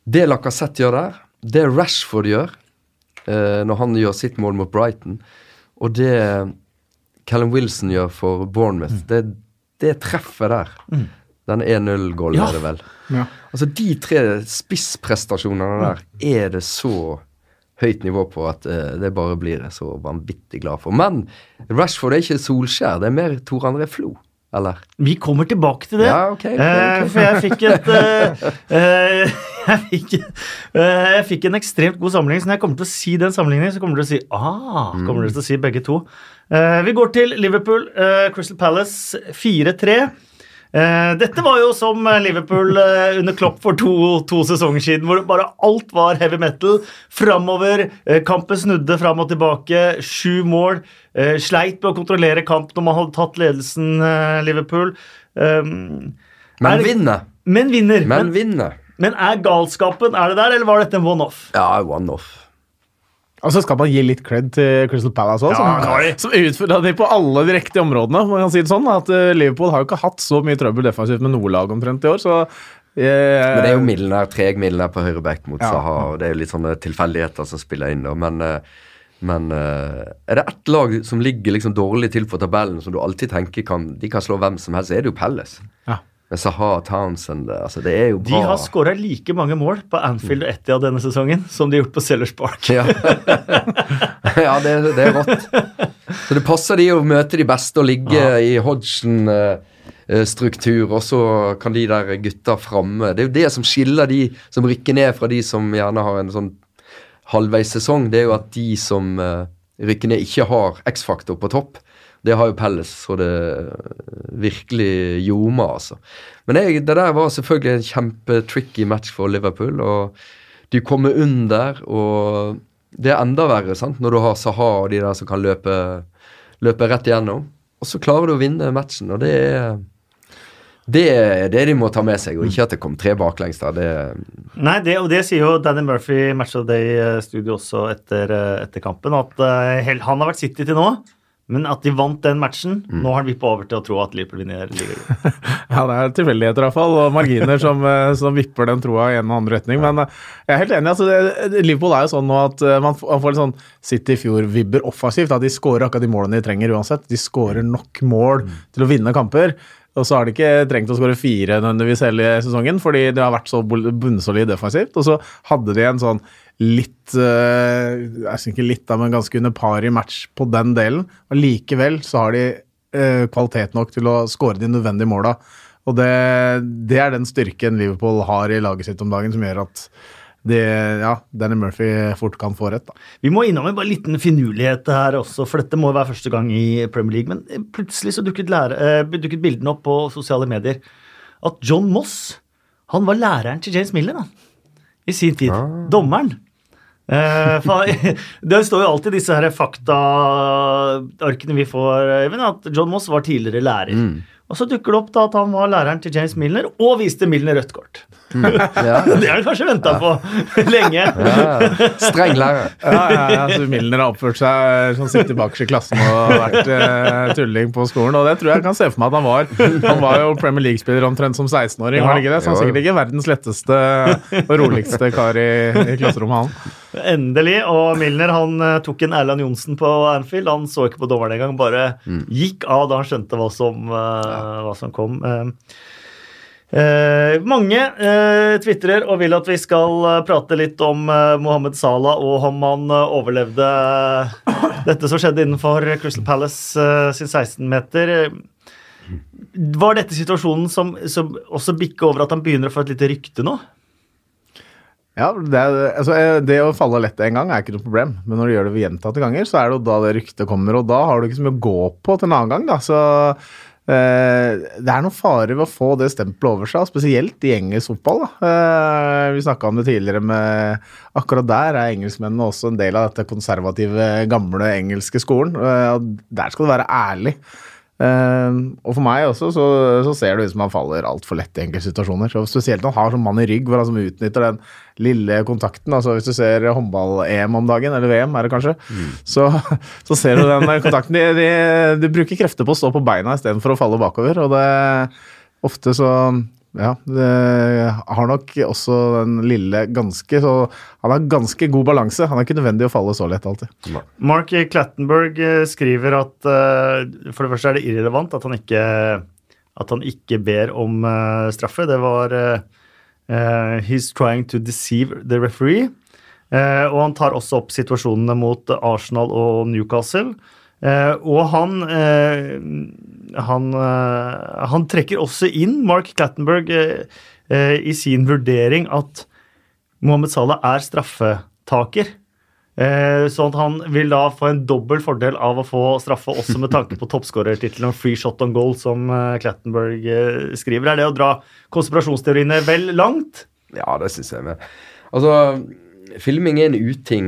det Lacassette gjør der, det Rashford gjør når han gjør sitt mål mot Brighton, og det Callum Wilson gjør for Bournemouth, det, det treffet der Den 1-0-gålen Ja. er det vel. Ja. Altså De tre spissprestasjonene der er det så høyt nivå på at uh, det bare blir jeg så vanvittig glad for. Men Rashford er ikke Solskjær, det er mer Tor André Flo, eller? Vi kommer tilbake til det. Ja, okay, okay, okay. Uh, for jeg fikk et uh, jeg, fikk, jeg fikk en ekstremt god sammenligning, så når jeg kommer til å si den sammenligningen, så kommer dere til å si ah, kommer dere til å si begge to. Vi går til Liverpool, Crystal Palace 4-3. Eh, dette var jo som Liverpool eh, under Klopp for to, to sesonger siden, hvor bare alt var heavy metal. Framover. Eh, kampen snudde fram og tilbake. Sju mål. Eh, sleit med å kontrollere kamp når man hadde tatt ledelsen, eh, Liverpool. Um, Men er- vinner. Men vinner. Men Men, vinner. men er galskapen er det der, eller var dette en one-off? Ja, one-off. Og så skal man gi litt cred til Crystal Palace òg, Ja, som, som utfordra de på alle de riktige områdene. Man kan si det sånn at eh, Liverpool har jo ikke hatt så mye trøbbel defensivt med noe lag omtrent i år, så Yeah. Men det er jo Milner, treg Milner på høyre back mot Ja. Saha, og det er jo litt sånne tilfeldigheter som spiller inn, da. Men, eh, men eh, er det ett lag som ligger liksom dårlig til for tabellen, som du alltid tenker kan, de kan slå hvem som helst, så er det jo Pelles. Ja. Med Saha Townsend altså Det er jo bra. De har skåra like mange mål på Anfield og Etihad denne sesongen som de har gjort på Sellers Park. Ja, ja det, det er rått. Så det passer de å møte de beste og ligge i Hodgson-struktur, og så kan de der gutta framme Det er jo det som skiller de som rykker ned fra de som gjerne har en sånn halvveis sesong. Det er jo at de som eh, rykker ned, ikke har X-faktor på topp. Det har jo Pelles, så det virkelig ljomer, altså. Men jeg, det der var selvfølgelig en kjempetricky match for Liverpool. og de kommer under, og det er enda verre sant? når du har Saha og de der som kan løpe, løpe rett igjennom. Og så klarer du å vinne matchen, og det er det er det de må ta med seg, og ikke at det kom tre baklengs der. Det, Nei, det, og det sier jo Danny Murphy i Match of the Day-studio også etter, eh, etter kampen, at uh, han har vært City til nå, men at de vant den matchen Nå har han vippa over til å tro at Liverpool vinner ligaen. Ja, det er tilfeldigheter i hvert fall, og marginer som, eh, som vipper den troa i en og annen retning. Men eh, jeg er helt enig. altså det, Liverpool er jo sånn nå at eh, man, får litt sånn City i fjor-vibber offensivt. da De skårer akkurat de målene de trenger uansett. De skårer nok mål til å vinne kamper. Og så har de ikke trengt å skåre fire nødvendigvis hele sesongen, fordi de har vært så bunnsolid defensivt. Og så hadde de en sånn litt uh, Jeg synes ikke litt, da, men ganske under par i match på den delen. Og likevel så har de uh, kvalitet nok til å skåre de nødvendige måla. Og det, det er den styrken Liverpool har i laget sitt om dagen, som gjør at det, ja, Danny Murphy fort kan få rett. da. Vi må innom en liten finurlighet her også, for dette må være første gang i Premier League. Men plutselig så dukket, lære, eh, dukket bildene opp på sosiale medier at John Moss han var læreren til James Miller da, i sin tid. Dommeren. Eh, det står jo alltid disse her faktaarkene vi får, Øyvind, at John Moss var tidligere lærer. Og så dukker det opp da at han var læreren til James Milner, og viste Milner rødt kort. ja, Det har du kanskje venta på lenge. ja, streng lærer. Ja, ja, ja, så Milner har oppført seg sånn sitter bakerst i klassen og vært eh, tulling på skolen. Og det tror jeg jeg kan se for meg at han var. Han var jo Premier League-spiller omtrent som 16-åring, var det ikke det? Så han er sikkert ikke verdens letteste og roligste kar i, i klasserommet, han. Endelig. Og Milner han eh, tok en Erland Johnsen på Anfield. Han så ikke på dommeren engang, bare gikk av da han skjønte hva som, uh, hva som kom. Uh, eh, mange uh, tvitrer og vil at vi skal eh, prate litt om eh, Mohammed Salah og om han eh, overlevde dette som skjedde innenfor Crystal Palace eh, sin 16-meter. var dette situasjonen som, som også bikker over at han begynner å få et lite rykte nå? Ja, det, altså, eh, det å falle lett en gang er ikke noe problem, men når du gjør det gjentatte ganger, så er det jo da det ryktet kommer, og da har du ikke så mye å gå på til en annen gang, da. Så eh, det er noe fare ved å få det stempelet over seg, spesielt i engelsk fotball. Da. Eh, vi snakka om det tidligere med Akkurat der er engelskmennene også en del av dette konservative, gamle engelske skolen. Eh, der skal du være ærlig. Uh, og for meg også så, så ser det ut som han faller altfor lett i enkelte situasjoner. Og spesielt når han har sånn mann i rygg hvor han som utnytter den lille kontakten. altså Hvis du ser håndball-EM om dagen, eller VM er det kanskje, mm. så, så, ser du den kontakten. De, de, de, bruker krefter på å stå på beina istedenfor å falle bakover. og det ofte så ja, det har nok også den lille ganske så Han har ganske god balanse. Han er ikke nødvendig å falle så lett alltid. Mark Clattenberg eh, skriver at uh, for det første er det irrelevant at han ikke, at han ikke ber om uh, straffe. Det var uh, He's trying to deceive the referee. og han tar også opp situasjonene mot Arsenal og Newcastle. og han han, han, trekker også inn Mark Clattenberg i sin vurdering at Mohammed Salah er straffetaker. Sånn at han vil da få en dobbel fordel av å få straffe, også med tanke på toppskårertittelen og free shot on goal, som Clattenberg skriver. Er det å dra konspirasjonsteoriene vel langt? Ja, det syns jeg. Med. Altså, filming er en uting.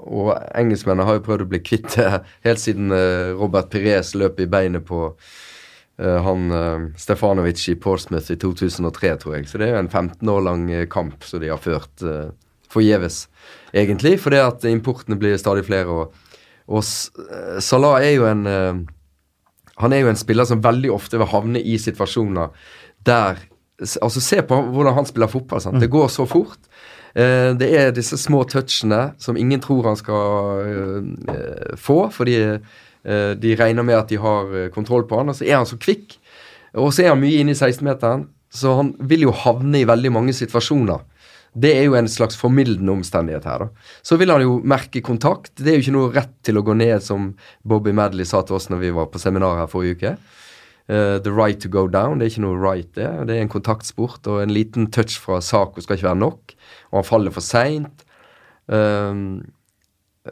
Og engelskmennene har jo prøvd å bli kvitt det helt siden Robert Pires løp i beinet på han Stefanovic i Portsmouth i 2003, tror jeg. Så det er jo en 15 år lang kamp som de har ført forgjeves, egentlig. Fordi at importene blir stadig flere. Og, og Salah er jo en Han er jo en spiller som veldig ofte vil havne i situasjoner der Altså, se på hvordan han spiller fotball. Sant? Det går så fort. Eh, det er disse små touchene som ingen tror han skal eh, få, fordi eh, de regner med at de har kontroll på han, og så er han så kvikk. Og så er han mye inne i 16-meteren, så han vil jo havne i veldig mange situasjoner. Det er jo en slags formildende omstendighet her. da. Så vil han jo merke kontakt. Det er jo ikke noe rett til å gå ned, som Bobby Madley sa til oss når vi var på seminar her forrige uke. Uh, the right to go down. Det er ikke noe right, det. Det er en kontaktsport, og en liten touch fra Saco skal ikke være nok og han faller for seint. Um,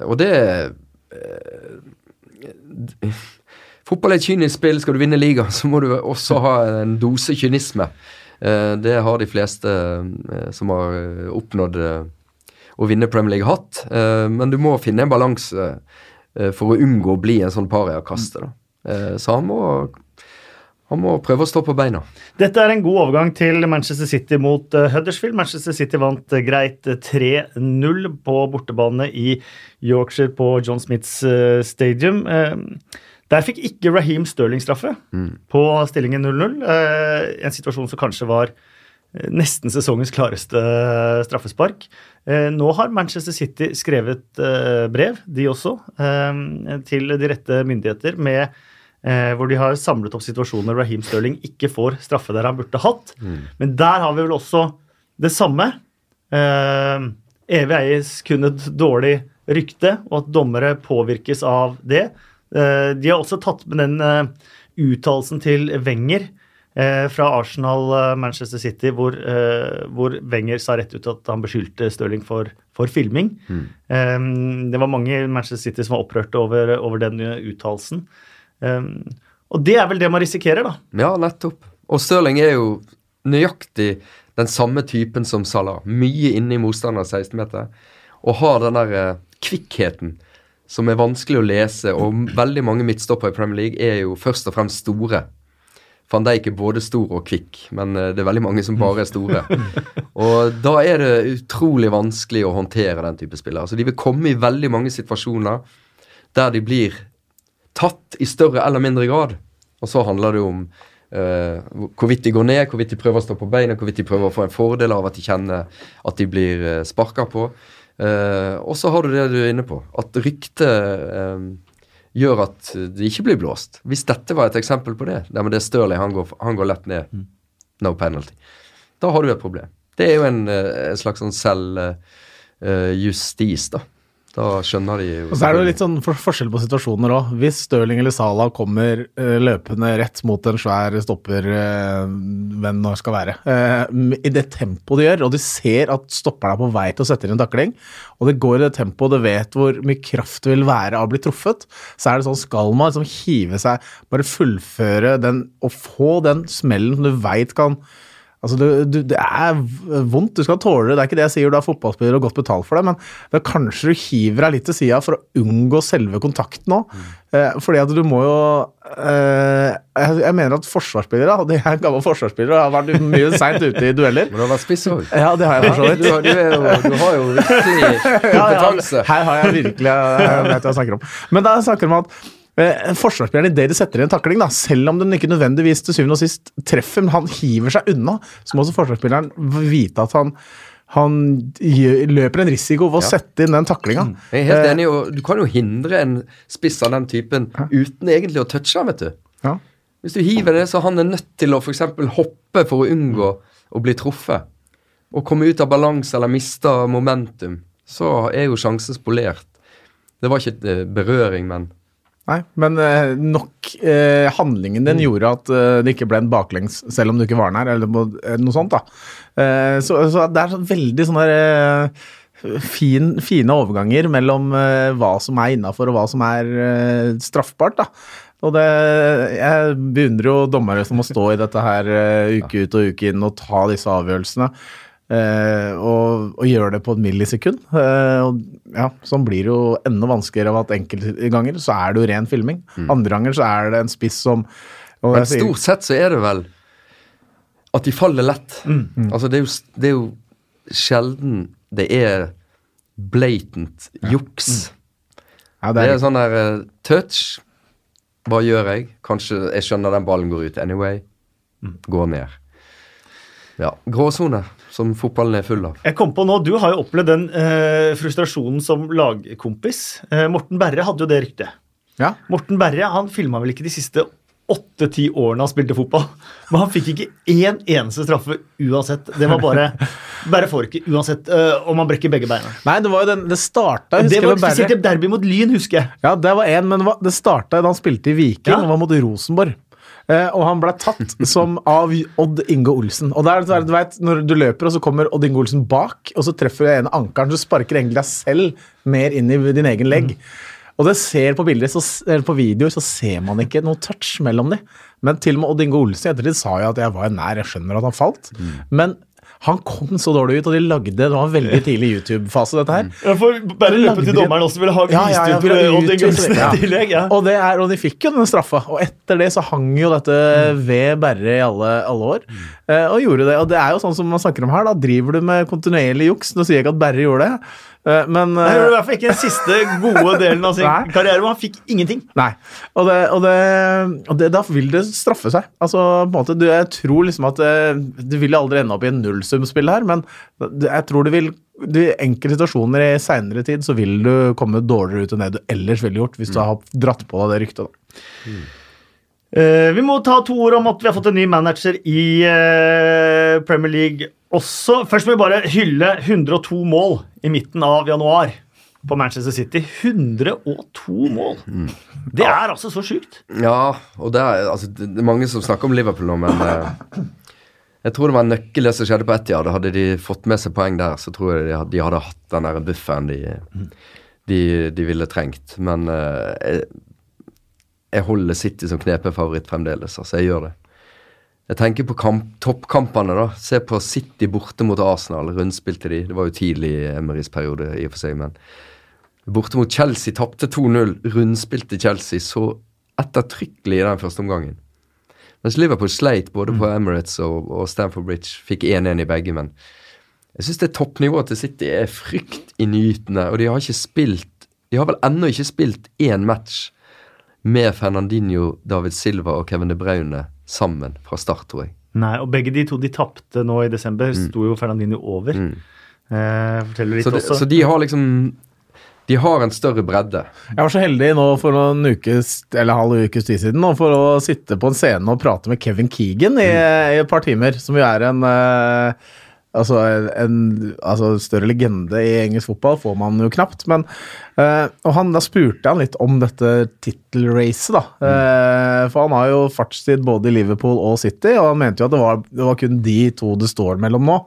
og det uh, Fotball er et kynisk spill. Skal du vinne ligaen, så må du også ha en dose kynisme. Uh, det har de fleste uh, som har oppnådd å vinne Premier League, hatt. men du må finne en balanse for å unngå å bli en sånn pariakaste. så han må han må prøve å stå på beina. Dette er en god overgang til Manchester City mot Huddersfield. Manchester City vant greit 3-0 på bortebane i Yorkshire på John Smiths Stadium. Der fikk ikke Raheem Sterling straffe mm. på stillingen 0-0. en situasjon som kanskje var nesten sesongens klareste straffespark. Nå har Manchester City skrevet brev, de også, til de rette myndigheter med Eh, hvor de har samlet opp situasjoner Raheem Sterling ikke får straffe der han burde hatt. Mm. Men der har vi vel også det samme. Eh, evig eies kun et dårlig rykte, og at dommere påvirkes av det. Eh, de har også tatt med den eh, uttalelsen til Wenger eh, fra Arsenal-Manchester City, hvor, hvor, Wenger sa rett ut at han beskyldte Stirling for, for filming. Mm. det var mange i Manchester City som var opprørte over, over den uttalelsen. Og det er vel det man risikerer, da. Ja, nettopp. Og Stirling er jo nøyaktig den samme typen som Salah. Mye inne i motstanders 16-meter. Og har den der kvikkheten som er vanskelig å lese. Og veldig mange midtstoppere i Premier League er jo først og fremst store. Van Dijk er både stor og kvikk, men uh, det er veldig mange som bare er store. og da er det utrolig vanskelig å håndtere den type spillere. Altså, de vil komme i veldig mange situasjoner der de blir tatt i større eller mindre grad. Og så handler det om uh, hvorvidt de går ned, hvorvidt de prøver å stå på beina, hvorvidt de prøver å få en fordel av at de kjenner at de blir uh, sparka på. Uh, og så har du det du er inne på, at ryktet uh, gjør at det ikke blir blåst. Hvis dette var et eksempel på det, der med det Stirling han går, han går lett ned, mm. no penalty, da har du et problem. Det er jo en, en slags sånn selvjustis, da. Da skjønner de jo Og så er det jo litt sånn for forskjell på situasjoner òg. Hvis Stirling eller Salah kommer eh, løpende rett mot en svær stopper, uh, hvem det skal være, eh, i det tempoet de gjør, og de ser at stopperen er på vei til å sette inn en takling, og det går i det tempoet, det vet hvor mye kraft det vil være av å bli truffet, så er det sånn skal man liksom hive seg, bare fullføre den og få den smellen som du veit kan Altså, du, du, Det er vondt, du skal tåle det. Det er ikke det jeg sier, du er fotballspiller og godt betalt for det, men det er kanskje du hiver deg litt til sida for å unngå selve kontakten òg. Mm. Eh, fordi at du må jo eh, jeg, jeg, mener at forsvarsspillere, og Jeg er gammel forsvarsspiller, og har vært mye seint ute i dueller. Men du har vært spiss òg. Ja, det har jeg for så vidt. Du, du, du, har jo virkelig kompetanse. Ja, ja, her har jeg virkelig Jeg vet hva jeg snakker om. Men da snakker vi om at Eh, forsvarsspilleren idet de setter i en takling, da, selv om den ikke nødvendigvis til syvende og sist treffer, men han hiver seg unna, så må også forsvarsspilleren vite at han han løper en risiko ved å ja. sette inn den taklinga. Mm. Jeg er helt eh, enig, og Du kan jo hindre en spiss av den typen uten egentlig å touche han, vet du. Ja. Hvis du hiver det, så han er nødt til å f.eks. hoppe for å unngå å bli truffet. Og komme ut av balanse eller miste momentum. Så er jo sjansen spolert. Det var ikke eh, berøring, men Nei, men eh, nok eh, handlingen din mm. gjorde at eh, det ikke ble en baklengs, selv om du ikke var nær, eller eh, noe sånt. da. Eh, så, så, det er sånn veldig sånne eh, fin, fine overganger mellom hva som er innafor og hva som er straffbart. da. Og det, Jeg beundrer jo dommere som må stå i dette her uke ut og uke inn og ta disse avgjørelsene. Uh, og, og gjør det på et millisekund. Eh, og ja, Sånn blir det jo enda vanskeligere av at enkelte ganger så er det jo ren filming. Mm. Andre ganger så er det en spiss som Men stort sett så er det vel at de faller lett. Mm. Mm. Altså det er, jo, det er, jo, sjelden det er blatant juks. Mm. Ja, det, er det er sånn der uh, touch. Hva gjør jeg? Kanskje jeg skjønner den ballen går ut anyway. Mm. Går ned. Ja, gråsone som fotballen er full av. Jeg kom på nå, Du har jo opplevd den eh, frustrasjonen som lagkompis. Eh, Morten Berre hadde jo det ryktet. Ja. Morten Berre han filma vel ikke de siste åtte-ti årene han spilte fotball. Men han fikk ikke én eneste straffe uansett. Det var bare Berre får ikke uansett uh, om han brekker begge beina. Nei, det var jo den, det starta Det var spesielt derby mot Lyn, husker jeg. Ja, det var én, men det, var, det starta da han spilte i Viking ja. og var mot Rosenborg. Eh, og han ble tatt som av Odd Inge Olsen. Og der, du vet, Når du løper, og så kommer Odd Inge Olsen bak, og så treffer du ene ankelen, så sparker egentlig deg selv mer inn i din egen legg. Og det ser på bilder, så, på videoer så ser man ikke noe touch mellom dem. Men til og med Odd Inge Olsen i ettertid sa jo at jeg var nær, jeg skjønner at han falt. Mm. Men han kom så dårlig ut, og de lagde Det var en veldig tidlig YouTube-fase, dette her. Ja, for bare løpe til dommeren også ville ha ja, ja, ja, tillegg. Ja. Og, er, og, de fikk jo den straffa. Og etter det så hang jo dette mm. ved Berre i alle, alle år. Mm. Eh, og gjorde det. Og det er jo sånn som man snakker om her, da driver du med kontinuerlig juks. Nå sier jeg ikke at Berre gjorde det. Eh, men Nei, det var i hvert fall ikke den siste gode delen av sin nei. karriere, hvor han fikk ingenting. Nei, og, det, og, det, og det, da vil det straffe seg. Altså, på en måte, du, Jeg tror liksom at det, eh, vil aldri ende opp i en nullsumspill her, men jeg tror du vil i enkelte situasjoner i seinere tid så vil du komme dårligere ut enn det du ellers ville gjort, hvis du har dratt på deg det ryktet. da. Mm. Uh, vi må ta to ord om at vi har fått en ny manager i uh, Premier League også. Først må vi bare hylle 102 mål i midten av januar på Manchester City. 102 mål! Mm. Det er altså så sjukt. Ja, og det er, altså, det er mange som snakker om Liverpool nå, men eh, jeg tror det var en nøkkel det som skjedde på Etiad. Hadde de fått med seg poeng der, så tror jeg de de hadde hatt den der bufferen de, de, de, ville trengt. Men jeg, jeg holder City som knepefavoritt fremdeles. Altså, jeg gjør det. Jeg tenker på kamp, toppkampene. da. Se på City borte mot Arsenal. Rundspilte de. Det var jo tidlig i Emerys periode, i og for seg, men Borte mot Chelsea tapte 2-0. Rundspilte Chelsea så ettertrykkelig i den første omgangen. Mens Liverpool sleit både på mm. Emirates og, og Stamford Bridge. Fikk 1-1 i begge, men jeg syns det toppnivået til City er fryktinngytende. Og de har ikke spilt De har vel ennå ikke spilt én match med Fernandinho, David Silva og Kevin De Braune sammen fra start, tror jeg. Nei, og begge de to de tapte nå i desember, mm. sto jo Fernandinho over. Mm. Eh, forteller litt så de, også. Så de har liksom de har en større bredde. Jeg var så heldig nå for noen ukes, eller halv ukes tid siden nå, for å sitte på en scene og prate med Kevin Keegan i, mm. i et par timer, som jo er en uh, Altså, en altså, større legende i engelsk fotball får man jo knapt. Men, uh, og han, da spurte han litt om dette tittelracet, da. Eh, for han har jo fartstid både i Liverpool og City, og han mente jo at det var, det var kun de to det står mellom nå.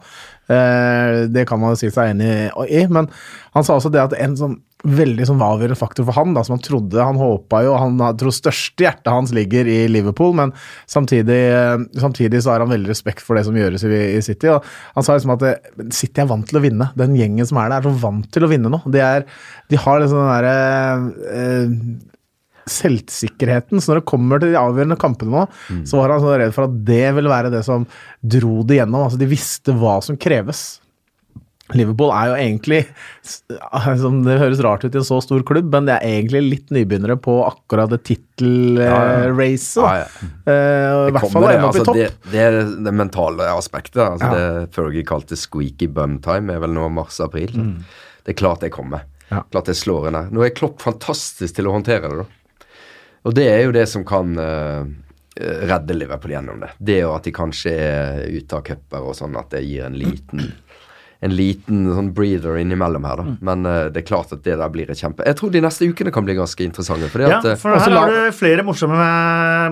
Uh, det kan man jo si seg enig i, men han sa også det at en sånn veldig sånn avgjørende faktor for han, da, som han trodde Han håpa jo Han tror største hjertet hans ligger i Liverpool, men samtidig, eh, samtidig så har han veldig respekt for det som gjøres i, i City. og Han sa liksom at City er vant til å vinne. Den gjengen som er der, er så vant til å vinne nå. De, er, de har liksom den derre eh, selvsikkerheten. Så når det kommer til de avgjørende kampene nå, mm. så var han så redd for at det ville være det som dro det gjennom. Altså, de visste hva som kreves. Liverpool er jo egentlig altså, Det høres rart ut i en så stor klubb, men det er egentlig litt nybegynnere på akkurat det tittelracet. Ja, ja. uh, I hvert fall ende opp altså, i topp. Det, det, er det mentale aspektet. Altså, ja. Det Fergie kalte squeaky bum time, er vel nå mars-april. Mm. Det er klart det kommer. Klart det slår en her. Nå er Klopp fantastisk til å håndtere det, da. Og det er jo det som kan uh, redde Liverpool gjennom det. Det og at de kanskje er ute av cuper og sånn, at det gir en liten en liten sånn breather innimellom her, da. Mm. Men uh, det er klart at det der blir et kjempe Jeg tror de neste ukene kan bli ganske interessante. Fordi ja, at, for her har du flere morsomme,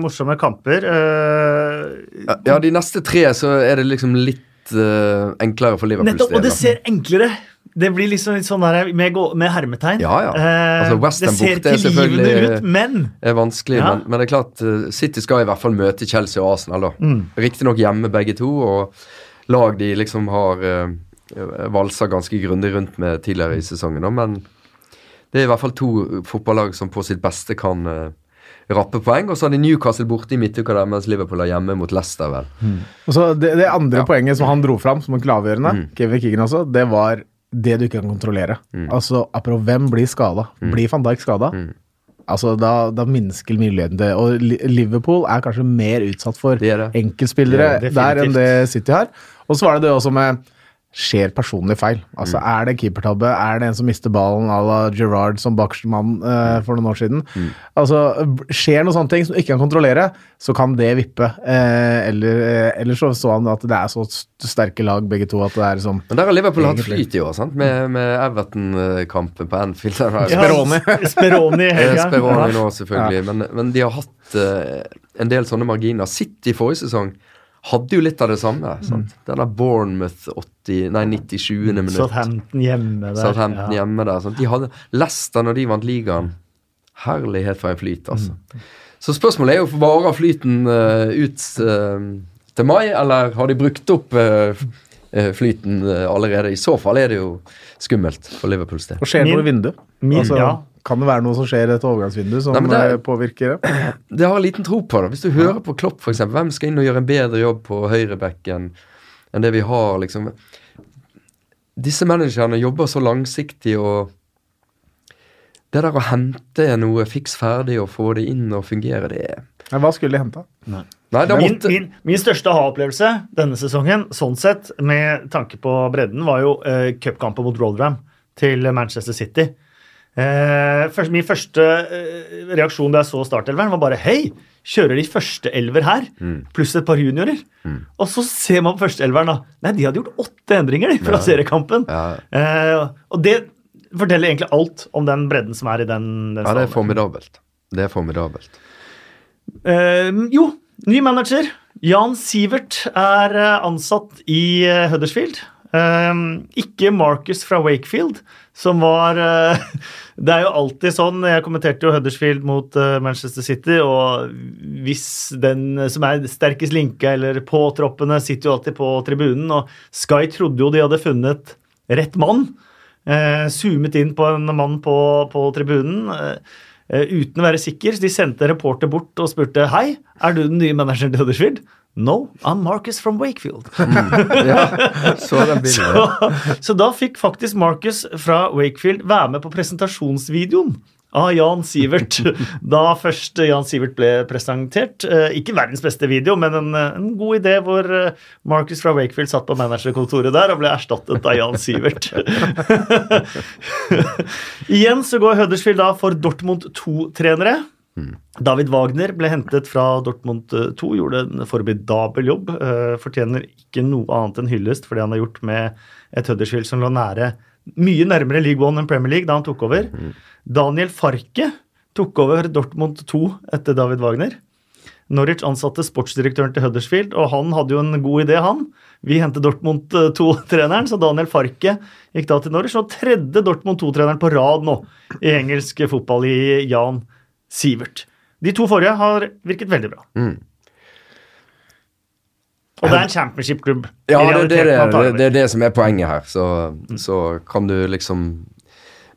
morsomme kamper. Uh, ja, de neste tre så er det liksom litt uh, enklere for Liverpool. Nettopp, og det ser enklere det blir liksom litt sånn der med, med hermetegn. Ja, ja. Altså, det ser tilgivende ut, men er vanskelig, ja. men, men, det er klart City skal i hvert fall møte Chelsea og Arsenal. da. Mm. Riktignok hjemme begge to, og lag de liksom har valsa ganske grundig rundt med tidligere i sesongen. Men det er i hvert fall to fotballag som på sitt beste kan uh, rappe poeng. Og så har de Newcastle borte i midtuka der, mens Liverpool er hjemme mot Leicester. vel. Mm. Og så det, det andre ja. poenget som han dro fram som avgjørende, mm. Kevin Keegan også, det var det du ikke kan kontrollere. Mm. Altså, apropos hvem blir skada? Mm. Blir van Dijk skada? Mm. Altså, da, da minsker muligheten det. Og Liverpool er kanskje mer utsatt for det det. enkeltspillere det der enn det City har. Og så var det det også med skjer personlig feil. Altså, mm. Er det keepertabbe? Er det en som mister ballen à la Gerrard som bakerstmann uh, for noen år siden? Mm. Altså, Skjer noen sånne ting som du ikke kan kontrollere, så kan det vippe. Uh, eller, uh, eller, så så han at det er så sterke lag begge to at det er sånn Men der har Liverpool hatt flyt i år, sant? med, med Everton-kampen på Anfield. Speroni. Speroni, Speroni nå, selvfølgelig. Ja. Men, men, de har hatt en del sånne marginer. City forrige sesong hadde jo litt av det samme. Mm. Den der Bournemouth 80, nei, 97. minutt. Southampton hjemme der. Southampton ja. hjemme der sant? De hadde Leicester når de vant ligaen. Herlighet for en flyt, altså. Mm. Så spørsmålet er jo varer flyten uh, ut uh, til mai, eller har de brukt opp uh, flyten allerede? I så fall er det jo skummelt for Liverpools del. Og skjer det noe i vinduet? Altså, ja. Kan det være noe som skjer i et overgangsvindu som Nei, det, eh, påvirker det? Det har liten tro på det. Hvis du hører på Klopp, f.eks. Hvem skal inn og gjøre en bedre jobb på høyrebekken enn det vi har, liksom? Disse managerne jobber så langsiktig og Det der å hente noe fiks ferdig og få det inn og fungere, det er Hva skulle de hente? Nei. Nei, min, min, min, største ha-opplevelse denne sesongen, sånn sett, med tanke på bredden, var jo uh, cupkampen mot Rolleram til Manchester City. Eh, min første eh, reaksjon da jeg så startelveren, var bare Hei! Kjører de første elver her, mm. pluss et par juniorer? Mm. Og så ser man på førsteelveren, da. Nei, de hadde gjort åtte endringer de, fra ja. seriekampen. Ja. Eh, og det forteller egentlig alt om den bredden som er i den, den Ja, det er formidabelt. Det er formidabelt. Eh, jo, ny manager. Jan Sivert er ansatt i Huddersfield. Uh, ikke Marcus fra Wakefield, som var uh, Det er jo alltid sånn Jeg kommenterte jo Huddersfield mot uh, Manchester City, og hvis den som er sterkest linka eller påtroppende, sitter jo alltid på tribunen, og Sky trodde jo de hadde funnet rett mann. zoomet inn på en mann på, på tribunen. Uten å være sikker. De sendte en reporter bort og spurte Hei, er du den nye manageren til Huddersfield? No, I'm Marcus from Wakefield. Mm. Ja, så, så, så, da fikk faktisk Marcus fra Wakefield være med på presentasjonsvideoen av Jan Sivert. Da først Jan Sivert ble presentert. Eh, ikke verdens beste video, men en, en god idé hvor eh, Marcus fra Wakefield satt på managerkontoret der og ble erstattet av Jan Sivert. Igjen så går Huddersfield da for Dortmund 2-trenere. David Wagner ble hentet fra Dortmund 2, gjorde en formidabel jobb. eh, Fortjener ikke noe annet enn hyllest for det han har gjort med et Huddersfield som lå nære, mye nærmere League One enn Premier League da han tok over. Daniel Farke tok over Dortmund 2 etter David Wagner. Norwich ansatte sportsdirektøren til Huddersfield, og han hadde jo en god idé, han. Vi hentet Dortmund 2-treneren, så Daniel Farke gikk da til Norwich. Og tredje Dortmund 2-treneren på rad nå i engelsk fotball i Jan Sivert. De to forrige har virket veldig bra. Mm. Og det er en championship-klubb. Ja, det, det, det, det, det er det som er poenget her. Så, så kan du liksom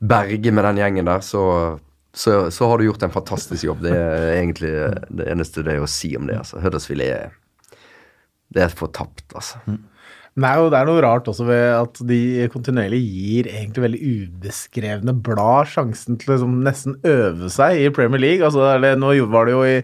berge med den gjengen der, så, så, så har du gjort en fantastisk jobb. Det er egentlig det eneste det er å si om det. altså. Huddersfield er Det er fortapt, altså. Mm. det er jo det er noe rart også ved at de kontinuerlig gir egentlig veldig ubeskrevne blad sjansen til å liksom nesten øve seg i Premier League. Altså, eller, nå var det jo i,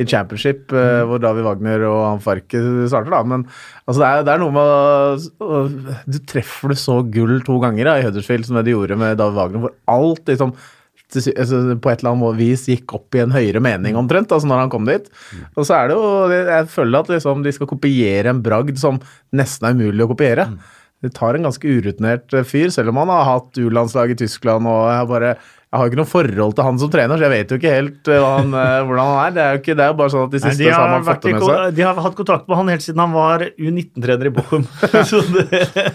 i Championship eh, hvor David Wagner og han Farke starter, da. Men altså, det, er, det er noe med å- Du treffer det så gull to ganger da, i Huddersfield som det de gjorde med David Wagner, hvor alt liksom altså, på et eller annet vis gikk opp i en høyere mening omtrent, altså når han kom dit. Og så er det jo Jeg føler at liksom, de skal kopiere en bragd som nesten er umulig å kopiere. Det tar en ganske urutinert eh, fyr, selv om han har hatt U-landslag i Tyskland og har bare jeg har jo ikke noe forhold til han som trener, så jeg vet jo ikke helt eh, hva han, eh, hvordan han er. Det er jo ikke, det er jo bare sånn at de Nei, siste de, så har har man fått det med seg. de har hatt kontakt med han helt siden han var U19-trener i Bochum. så det,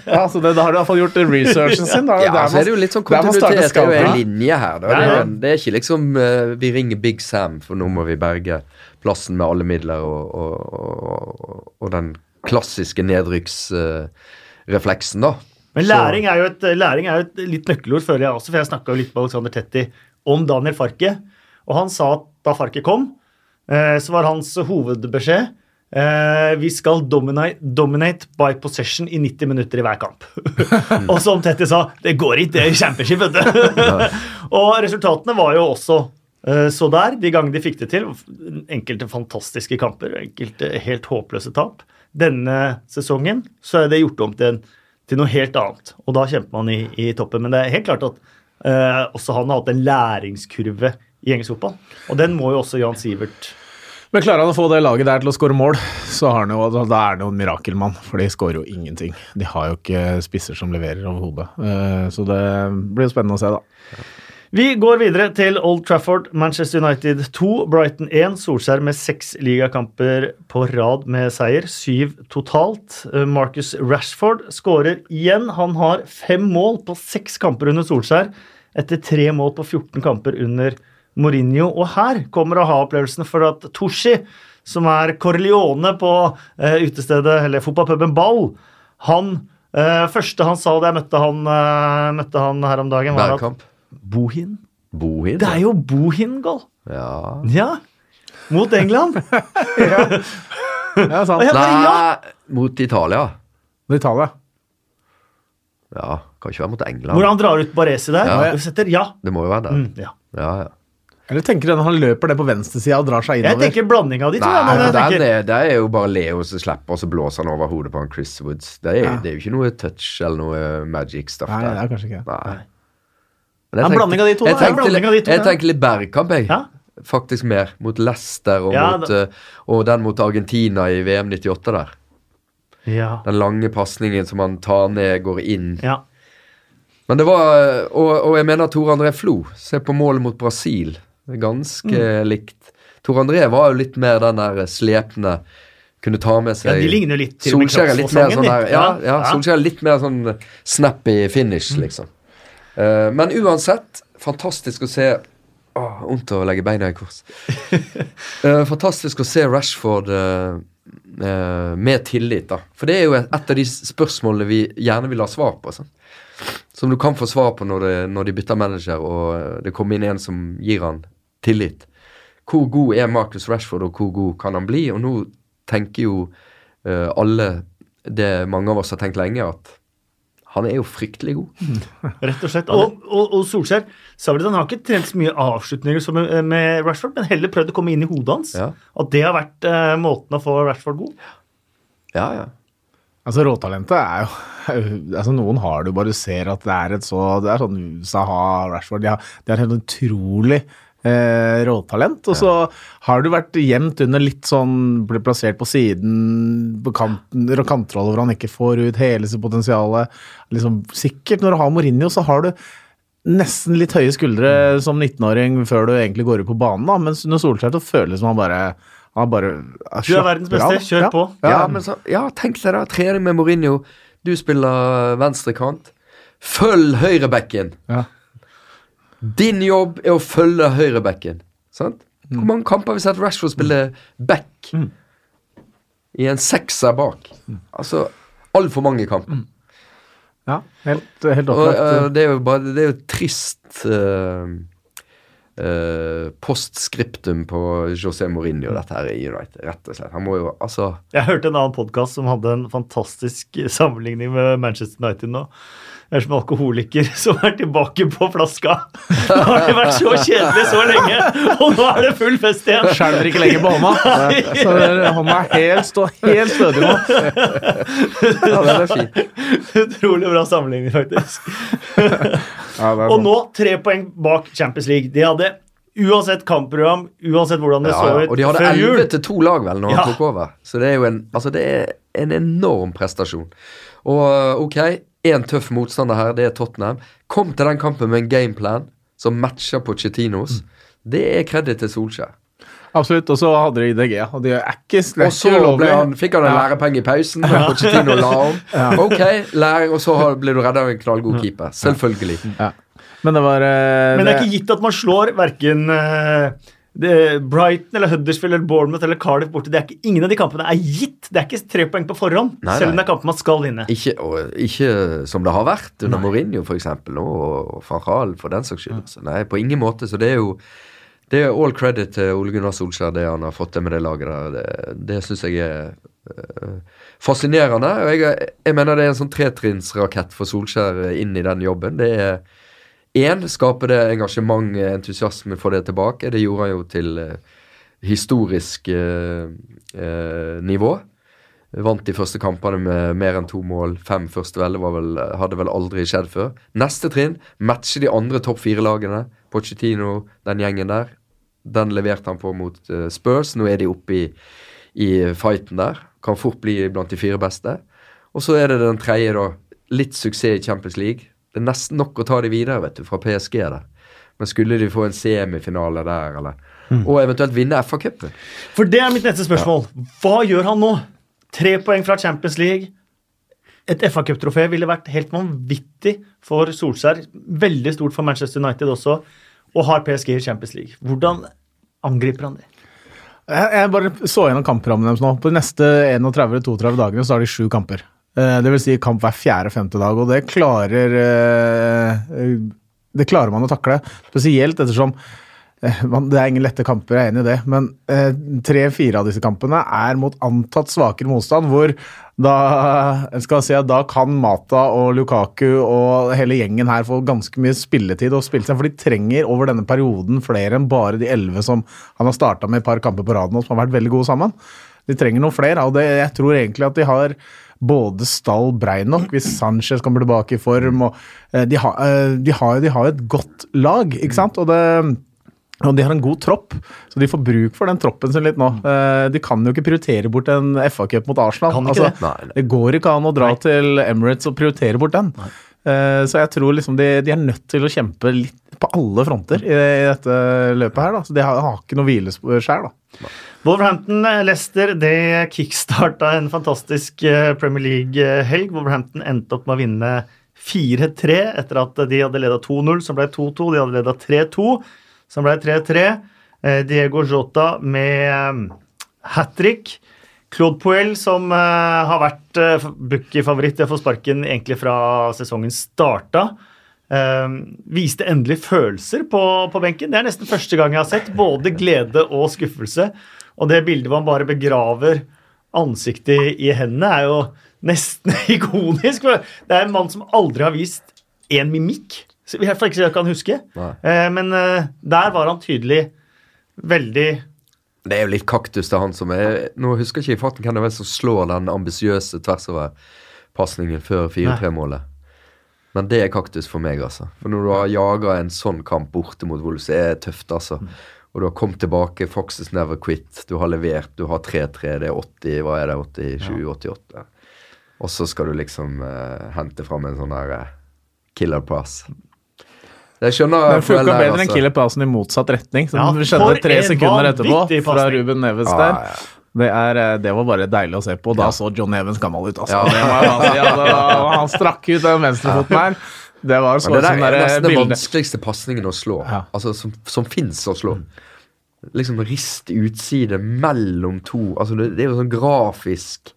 Ja, så det, Da har du iallfall gjort researchen sin. Da, Ja, der så er det jo litt sånn kontinuitet. Det er jo en linje her. Da. Ja, Det, ja. er, det er ikke liksom eh, vi ringer Big Sam, for nå må vi berge plassen med alle midler og, og, og, og den klassiske nedrykksrefleksen, da. Men læring er, et, læring er jo et litt nøkkelord, føler jeg også. For jeg snakka litt med Alexander Tetti om Daniel Farke. Og han sa at da Farke kom, eh, så var hans hovedbeskjed eh, vi skal dominate, dominate by possession i 90 minutter i hver kamp. og som Tetti sa, det går ikke, det er championship, vet du. og resultatene var jo også eh, så der, de gangene de fikk det til. Enkelte fantastiske kamper, enkelte helt håpløse tap. Denne sesongen så er det gjort om til, en, til noe helt annet, og da kjemper man i, i toppen. Men det er helt klart at eh, også han har hatt en læringskurve i engelsk fotball, og den må jo også Jan Sivert Men klarer han å få det laget der til å skåre mål, så har han jo, da er han jo en mirakelmann. For de skårer jo ingenting. De har jo ikke spisser som leverer overhodet. Eh, Så det blir jo spennende å se, da. Vi går videre til Old Trafford, Manchester United 2, Brighton 1. Solskjær med seks ligakamper på rad med seier, syv totalt. Eh, Marcus Rashford skårer igjen. Han har fem mål på seks kamper under Solskjær, etter tre mål på 14 kamper under Mourinho. Og her kommer aha-opplevelsen for at Toshi, som er Corleone på eh, utestedet, eller fotballpuben Ball, han eh, første han sa da jeg møtte han, møtte han her om dagen, var at. Bohin? Bohin. Det er jo Bohin-goal! Ja. Ja. Mot England. Ja, sant. er sant bare, ja. Mot Italia. Mot Italia. Ja, kan ikke være mot England. Hvor han drar ut Baresi der. Ja. Du setter ja. Det må jo være det. Mm, ja. Ja, ja. Eller tenker du når han løper det på venstresida og drar seg innover? Jeg tenker blanding av de to. Nei, det, er, det er jo bare Leo som slipper, og så blåser han over hodet på han Chris Woods. Det er, Ja. det er jo ikke noe touch eller noe magic stuff Nei, det er kanskje ikke det. Nei. Men en blanding av de to, Jeg tenkte, jeg ja. litt Bergkamp, jeg. Ja. Faktisk mer. Mot Leicester og, Ja, mot, eh, og den mot Argentina i VM 98 der. ja. Den lange pasningen som han tar ned, går inn. ja. Men det var Og, og jeg mener Tor André Flo. Se på målet mot Brasil. Ganske Mm. likt. Tor André var jo litt mer den der slepne Kunne ta med ja, seg de ligner litt til Solskjær er litt mer sånn de. der Ja, ja, Solskjær er litt mer sånn snappy finish, Mm. liksom. Eh, men uansett, fantastisk å se Åh, Vondt å legge beina i kors. Uh, fantastisk å se Rashford uh, med tillit, da. For det er jo et, et av de spørsmålene vi gjerne vil ha svar på. Sant? Som du kan få svar på når, det, når de bytter manager og det kommer inn en som gir han tillit. Hvor god er Marcus Rashford, og hvor god kan han bli? Og nå tenker jo alle det mange av oss har tenkt lenge, at han er jo fryktelig god. Rett og slett. Og, og, og Solskjær sa vel at han har ikke trent så mye avslutninger som med, med Rashford, men heller prøvd å komme inn i hodet hans. Ja. At det har vært eh, måten å få Rashford god. Ja, ja. Altså, råtalentet er jo altså Noen har det jo bare du ser at det er et så Det er sånn Saha, Rashford De har, de har helt utrolig eh, råtalent. Og så har du vært gjemt under litt sånn Blir plassert på siden, på kanten, kantrolle hvor han ikke får ut hele sitt potensial. Liksom, sikkert når du har Mourinho, så har du nesten litt høye skuldre som 19-åring før du egentlig går ut på banen, da. mens under Solskjær så føles det som han bare han bare Du er verdens beste, kjør ja. på. Ja, Ja, men så, ja, tenk deg da, trening med Mourinho. Du spiller venstrekant. Følg høyrebekken. ja. Din jobb er å følge høyrebacken. Sant? Mm. Hvor mange kamper har vi sett Rashford spille back i en sekser bak? Mm. Altså altfor mange kamper. ja helt, helt Og opplagt. eh, det er bare Det er jo trist eh, eh, postskriptum på José Mourinho, dette her i United, rett og slett. Han må jo altså Jeg hørte en annen podkast som hadde en fantastisk sammenligning med Manchester United nå. Det er som alkoholiker som er tilbake på flaska. Nå har det vært så kjedelig så lenge, og nå er det full fest igjen. Skjelver ikke lenger på hånda. Så hånda er helt, stå, helt stødig nå. Ja, den er fin. Utrolig bra sammenligning, faktisk. Ja, Og nå tre poeng bak Champions League. De hadde uansett kampprogram, uansett hvordan det Ja, så ut Og de hadde elleve til to lag, vel, når Ja. han tok over. Så det er jo en, altså det er en enorm prestasjon. Og uh, ok, én tøff motstander her, det er Tottenham. Kom til den kampen med en gameplan som matcher Pochettinos. Det er kreditt til Solskjær. Absolutt. Og så hadde de IDG, og det er ikke, det Og så ble han, fikk han en Ja. lærepenge i pausen, og Pochettino la om. Ok, læring, og så ble du redda av en knallgod keeper. Selvfølgelig. Ja. Men det var eh, Men det er ikke gitt at man slår verken eh, Brighton eller Huddersfield eller Bournemouth eller Cardiff borte. Det er ikke, ingen av de kampene er gitt. Det er ikke tre poeng på forhånd, Nei, selv om det er kamper man skal vinne. Ikke, og, ikke som det har vært under Mourinho, f.eks., og, og van Rahl for den saks skyld. Ja. Nei, på ingen måte. Så det er jo det er all credit til Ole Gunnar Solskjær, det han har fått til med det laget der. Det, det syns jeg er øh, fascinerende. Og jeg, jeg mener det er en sånn tretrinnsrakett for Solskjær inn i den jobben. Det er Én, skape det engasjement, entusiasme, for det tilbake. Det gjorde han jo til eh, historisk eh, eh, nivå. Vant de første kampene med mer enn to mål. Fem første vel, hadde vel aldri skjedd før. Neste trinn matche de andre topp fire-lagene. Pochettino, den gjengen der. Den leverte han på mot eh, Spurs. Nå er de oppe i, i fighten der. Kan fort bli blant de fire beste. Og så er det den tredje, da. Litt suksess i Champions League. Det er nesten nok å ta de videre, vet du, fra PSG der. Men skulle de få en semifinale der, eller Og eventuelt vinne FA-cupen. For det er mitt neste spørsmål. Hva gjør han nå? Tre poeng fra Champions League. Et FA-cuptrofé ville vært helt vanvittig for Solskjær. Veldig stort for Manchester United også. Og har PSG i Champions League. Hvordan angriper han det? Jeg, bare så gjennom kamprammen deres nå. På de neste 31-32 dagene så har de sju kamper. Eh, Det vil si kamp hver fjerde-femte dag, og det klarer eh, Det klarer man å takle. Spesielt ettersom eh, det er ingen lette kamper, jeg er enig i det, men eh, tre-fire av disse kampene er mot antatt svakere motstand, hvor da skal si at da kan Mata og Lukaku og hele gjengen her få ganske mye spilletid og spille seg, for de trenger over denne perioden flere enn bare de elleve som han har starta med et par kamper på rad nå, som har vært veldig gode sammen. De trenger noen flere, og det, jeg tror egentlig at de har både stall brei nok, hvis Sanchez kommer tilbake i form, og eh, de har, eh, har et godt lag, ikke sant? Og det og de har en god tropp, så de får bruk for den troppen sin litt nå. Eh, De kan jo ikke prioritere bort en FA-cup mot Arsenal. Kan ikke altså, det? Nei, nei. det går ikke an å dra Nei. til Emirates og prioritere bort den. Eh, Så jeg tror liksom de, de er nødt til å kjempe litt på alle fronter i, i dette løpet her. da. Så de har, har ikke noe hvileskjær, da. Wolverhampton Leicester det kickstarta en fantastisk eh, Premier League-helg. Wolverhampton endte opp med å vinne 4-3 etter at de hadde leda 2-0, som ble 2-2. De hadde leda 3-2, som ble 3-3. Eh, Diego Jota med hat trick. Claude Puel, som eh, har vært eh, Bookie-favoritt får sparken egentlig fra sesongen starta, eh, viste endelig følelser på, på benken. Det er nesten første gang jeg har sett både glede og skuffelse. Og det bildet han bare begraver ansiktet i hendene, er jo nesten ikonisk. Det er en mann som aldri har vist én mimikk. Hvert fall ikke jeg kan huske. Eh, men eh, der var han tydelig veldig Det er jo litt kaktus til han som er Nå husker jeg ikke i farten hvem det var som slår den ambisiøse tversoverpasningen før 4-3-målet. Men det er kaktus for meg, altså. For når du har jaga en sånn kamp borte mot Wolves, det er tøft, altså. Og du har kommet tilbake, Foxes never quit, du har levert, du har 3-3, det er 80, hva er det, 87-88. Og så skal du liksom eh, hente fram en sånn der eh, killer pass. Jeg skjønner Men funka bedre enn altså. killer passen i motsatt retning, som Ja, skjedde for tre sekunder etterpå fra. Ruben Neves Ja, der. ja, ja. Det, er, eh, det var bare deilig å se på. Da Ja. så John Evans gammel ut. Altså. Ja. Det si, altså. Han strakk ut den venstrefoten her. Det var så det der er det nesten den vanskeligste pasningen å slå. Ja. Altså som, som fins å slå. Liksom rist utside mellom to Altså det, det er jo sånn grafisk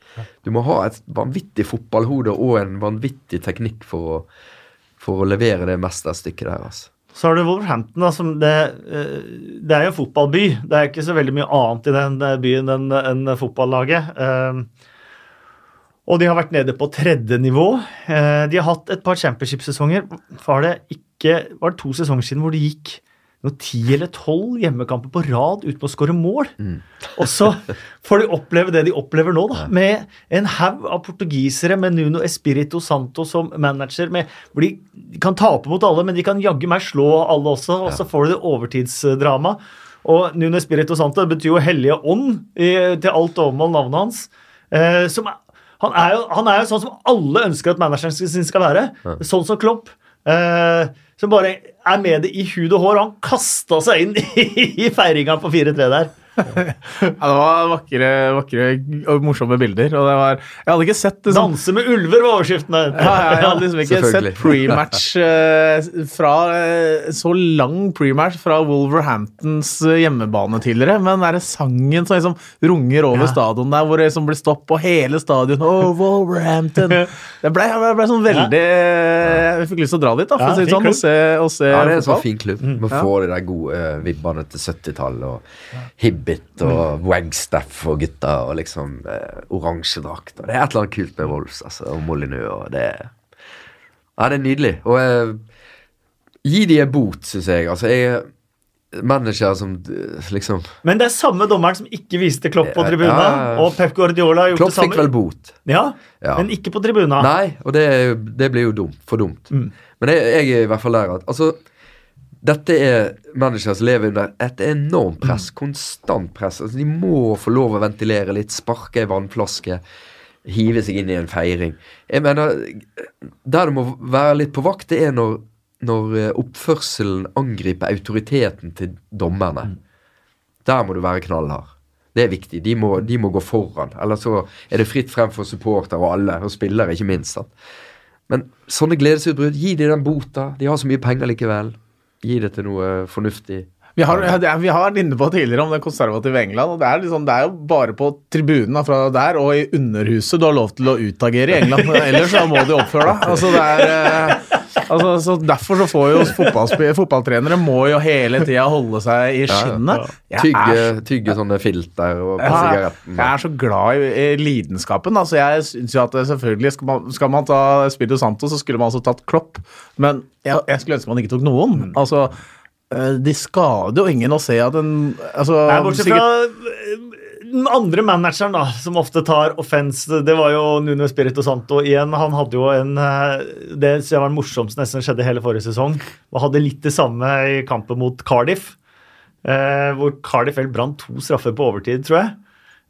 Du må ha et vanvittig fotballhode og en vanvittig teknikk for å, for å levere det mesterstykket der, altså. Så har du Wolverhampton, da, det, eh, det er jo en fotballby. Det er ikke så veldig mye annet i den eh, byen enn en fotballaget. Eh, Og de har vært nede på tredje nivå. De har hatt et par championship-sesonger. Var Var det to sesonger siden hvor de gikk noe ti eller tolv hjemmekamper på rad uten å skåre mål? Og så får de oppleve det de opplever nå, da. Med en haug av portugisere med Nuno Espirito Santo som manager, med, hvor de kan tape mot alle, men de kan jaggu meg slå alle også. Og så får du det overtidsdrama. Og Nuno Espirito Santo betyr jo hellige ånd i, til alt overmål, navnet hans. Eh, som, han, er jo, han er jo sånn som alle ønsker at manageren sin skal være. Sånn som Klopp. Eh, som bare er med det i hud og hår. og Han kasta seg inn i feiringa på 4-3 der. Ja, det var vakre, vakre og morsomme bilder. Og det var, jeg hadde ikke sett det sånn 'Danse med ulver' var overskriften der. ja, ja, jeg hadde liksom ikke sett prematch uh, fra uh, Så lang prematch fra Wolverhamptons eh, hjemmebane tidligere, men den sangen som liksom runger over Ja. stadion der, hvor det liksom blir stopp på hele stadion Oh, Wolverhampton! Det ble, det ble sånn veldig Jeg fikk lyst til å dra dit, da, for Ja, å si det sånn, og se, og se Ja, det er en sånn fin klubb. Man får de der gode vibbene til 70-tallet og Hibbit og Wagstaff og gutta og liksom eh, oransje drakter. Det er et eller annet kult med Wolves altså, og Molyneux og det Ja, det er nydelig. Og eh, gi de en bot, syns jeg. Altså, jeg er manager som eh, liksom Men det er samme dommeren som ikke viste Klopp på tribunen. ja, ja. Og Pep Guardiola har gjort Klopp det samme. Klopp fikk vel bot. Ja, Ja. men ikke på tribuna. Nei, og det, det blir jo dumt. For dumt. Men jeg, jeg er i hvert fall der at altså dette er mennesker som lever under et enormt press. Konstant press. Altså, de må få lov å ventilere litt, sparke ei vannflaske, hive seg inn i en feiring. Jeg mener, Der du må være litt på vakt, det er når, når eh, oppførselen angriper autoriteten til dommerne. Der må du være knallhard. Det er viktig. De må, de må gå foran. Eller så er det fritt frem for supporter og alle, og spillere ikke minst. Sant? Men sånne gledesutbrudd, gi de den bota. De har så mye penger likevel. Gi det til noe fornuftig. Vi har, vi har vært inne på tidligere om det konservative England. og Det er, liksom, det er jo bare på tribunen fra der og i underhuset du har lov til å utagere i England. Ellers så må du oppføre deg. Altså, det er, eh, altså, så derfor så får jo fotballtrenere må jo hele tida holde seg i skinnet. Ja, Tygge, tygge sånne filter og på Ja, sigaretten. jeg er så glad i, i lidenskapen. Altså, jeg synes jo at selvfølgelig skal man, skal man ta Spillo Santo, så skulle man altså tatt Klopp. Men jeg, jeg skulle ønske man ikke tok noen. Altså, eh, de skader jo ingen å se at en altså, Nei, bortsett fra eh, den andre manageren, da, som ofte tar offense, det var jo Nuno Espirito Santo igjen. Han hadde jo en eh, Det synes var det morsomste nesten skjedde hele forrige sesong. Og hadde litt det samme i kampen mot Cardiff. eh, hvor Cardiff vel brant to straffer på overtid, tror jeg.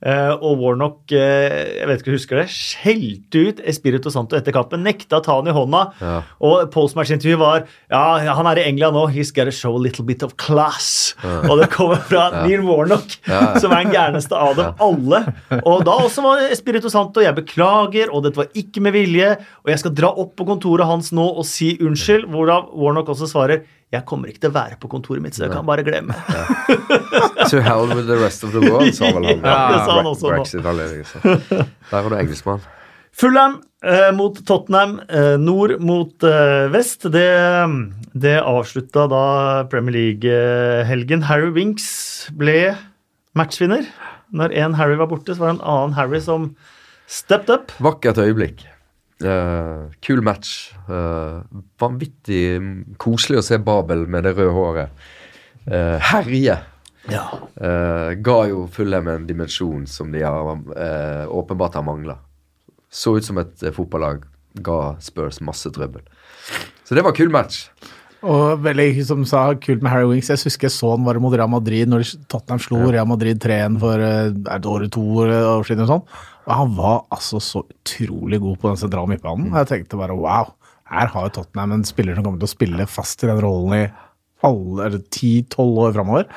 Eh, og Warnock eh, jeg vet ikke om du husker det, skjelte ut Espirito Santo etter kampen. Nekta å ta han i hånda. Ja. Og postmatch-intervjuet var ja, han er i England nå. He's got to show a little bit of class. Og det kommer fra Neil Warnock, Ja. som er den gærneste av dem alle. Og da også var Espirito Santo jeg beklager, og dette var ikke med vilje. Og jeg skal dra opp på kontoret hans nå og si unnskyld. Hvorav Warnock også svarer jeg kommer ikke til å være på kontoret mitt, så jeg kan bare glemme. To hell with the rest of the world, sa vel han. Ja, det sa han også nå. Der har du engelskmann. Fulham eh, mot Tottenham, eh, nord mot eh, vest. Det, det avslutta da Premier League-helgen. Harry Winks ble matchvinner. Når én Harry var borte, så var det en annen Harry som stepped up. Vakkert øyeblikk. Eh, kul match. Uh, vanvittig koselig å se Babel med det røde håret uh, herje. Ja. Ga jo Fulham en dimensjon som de har, åpenbart har mangla. Så ut som et fotballag ga Spurs masse trøbbel. Så det var kul match. Og veldig, som sa, kult med Harry Winks. Jeg husker jeg så han var mot Real Madrid når Tottenham slo Real Madrid 3-1 for eh, det året to år siden. Og sånn. Og han var altså så utrolig god på den sentrale midtbanen. Og jeg tenkte bare wow, her har jo Tottenham en spiller som kommer til å spille fast i den rollen i alle, eller 10-12 år framover.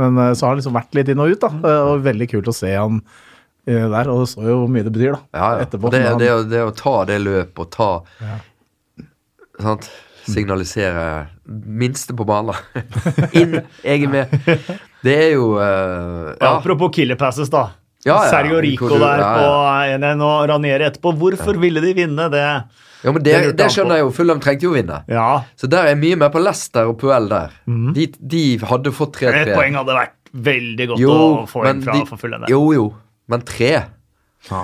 Men eh, så har han liksom vært litt inn og ut, da. Eh, Og veldig kult å se han eh, der. Og det så jo hvor mye det betyr, da. Ja, ja. Etterpå. Det, han- det, å- det å ta det løpet og ta sant? Signalisere minste på banen. Inn, jeg er med. Det er jo uh, Ja. Apropos killer passes, da. Ja, ja. Sergio Rico du- der på 1-1 og Ranieri etterpå. Hvorfor ville de vinne det? ja, men Det det, det skjønner jeg jo. Fulham trengte jo å vinne. Ja, Så der er jeg mye mer på Leicester og Puel der. de, de hadde fått 3-3. Et poeng hadde vært veldig godt Jo, å få inn fra de- for Fulham. Jo, jo. Men tre?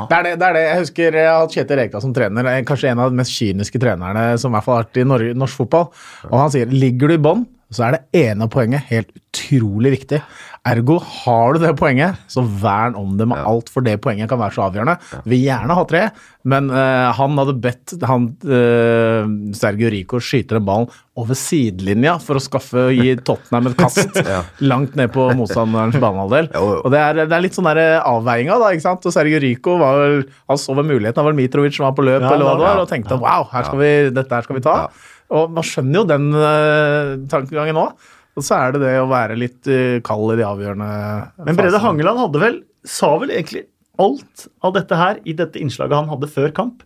Det er det, det er det. Jeg husker jeg har Kjetil Rekdal som trener. eh, Kanskje en av de mest kyniske trenerne som i hvert fall har vært i norsk fotball. Og han sier ligger du i bånn, så er det ene poenget helt utrolig viktig. Ergo har du det poenget, så vern om det med alt, for det poenget kan være så avgjørende. Vil gjerne ha tre, men uh, han hadde bedt han, uh, Sergio Rico skyte den ballen over sidelinja for å skaffe og gi Tottenham et kast langt ned på motstanderens banehalvdel. Og det er, det er litt sånn der avveiinga, da. ikke sant? Og Sergio Rico var han så vel muligheten. Det var Mitrovic som var på løp, Ja, eller hva det ja. var, og tenkte wow, her vi, dette her skal vi ta. Og man skjønner jo den uh, tankegangen òg. Og så er det det å være litt uh, kald i de avgjørende fasene. Men Brede. Hangeland hadde vel, sa vel egentlig alt av dette her i dette innslaget han hadde før kamp,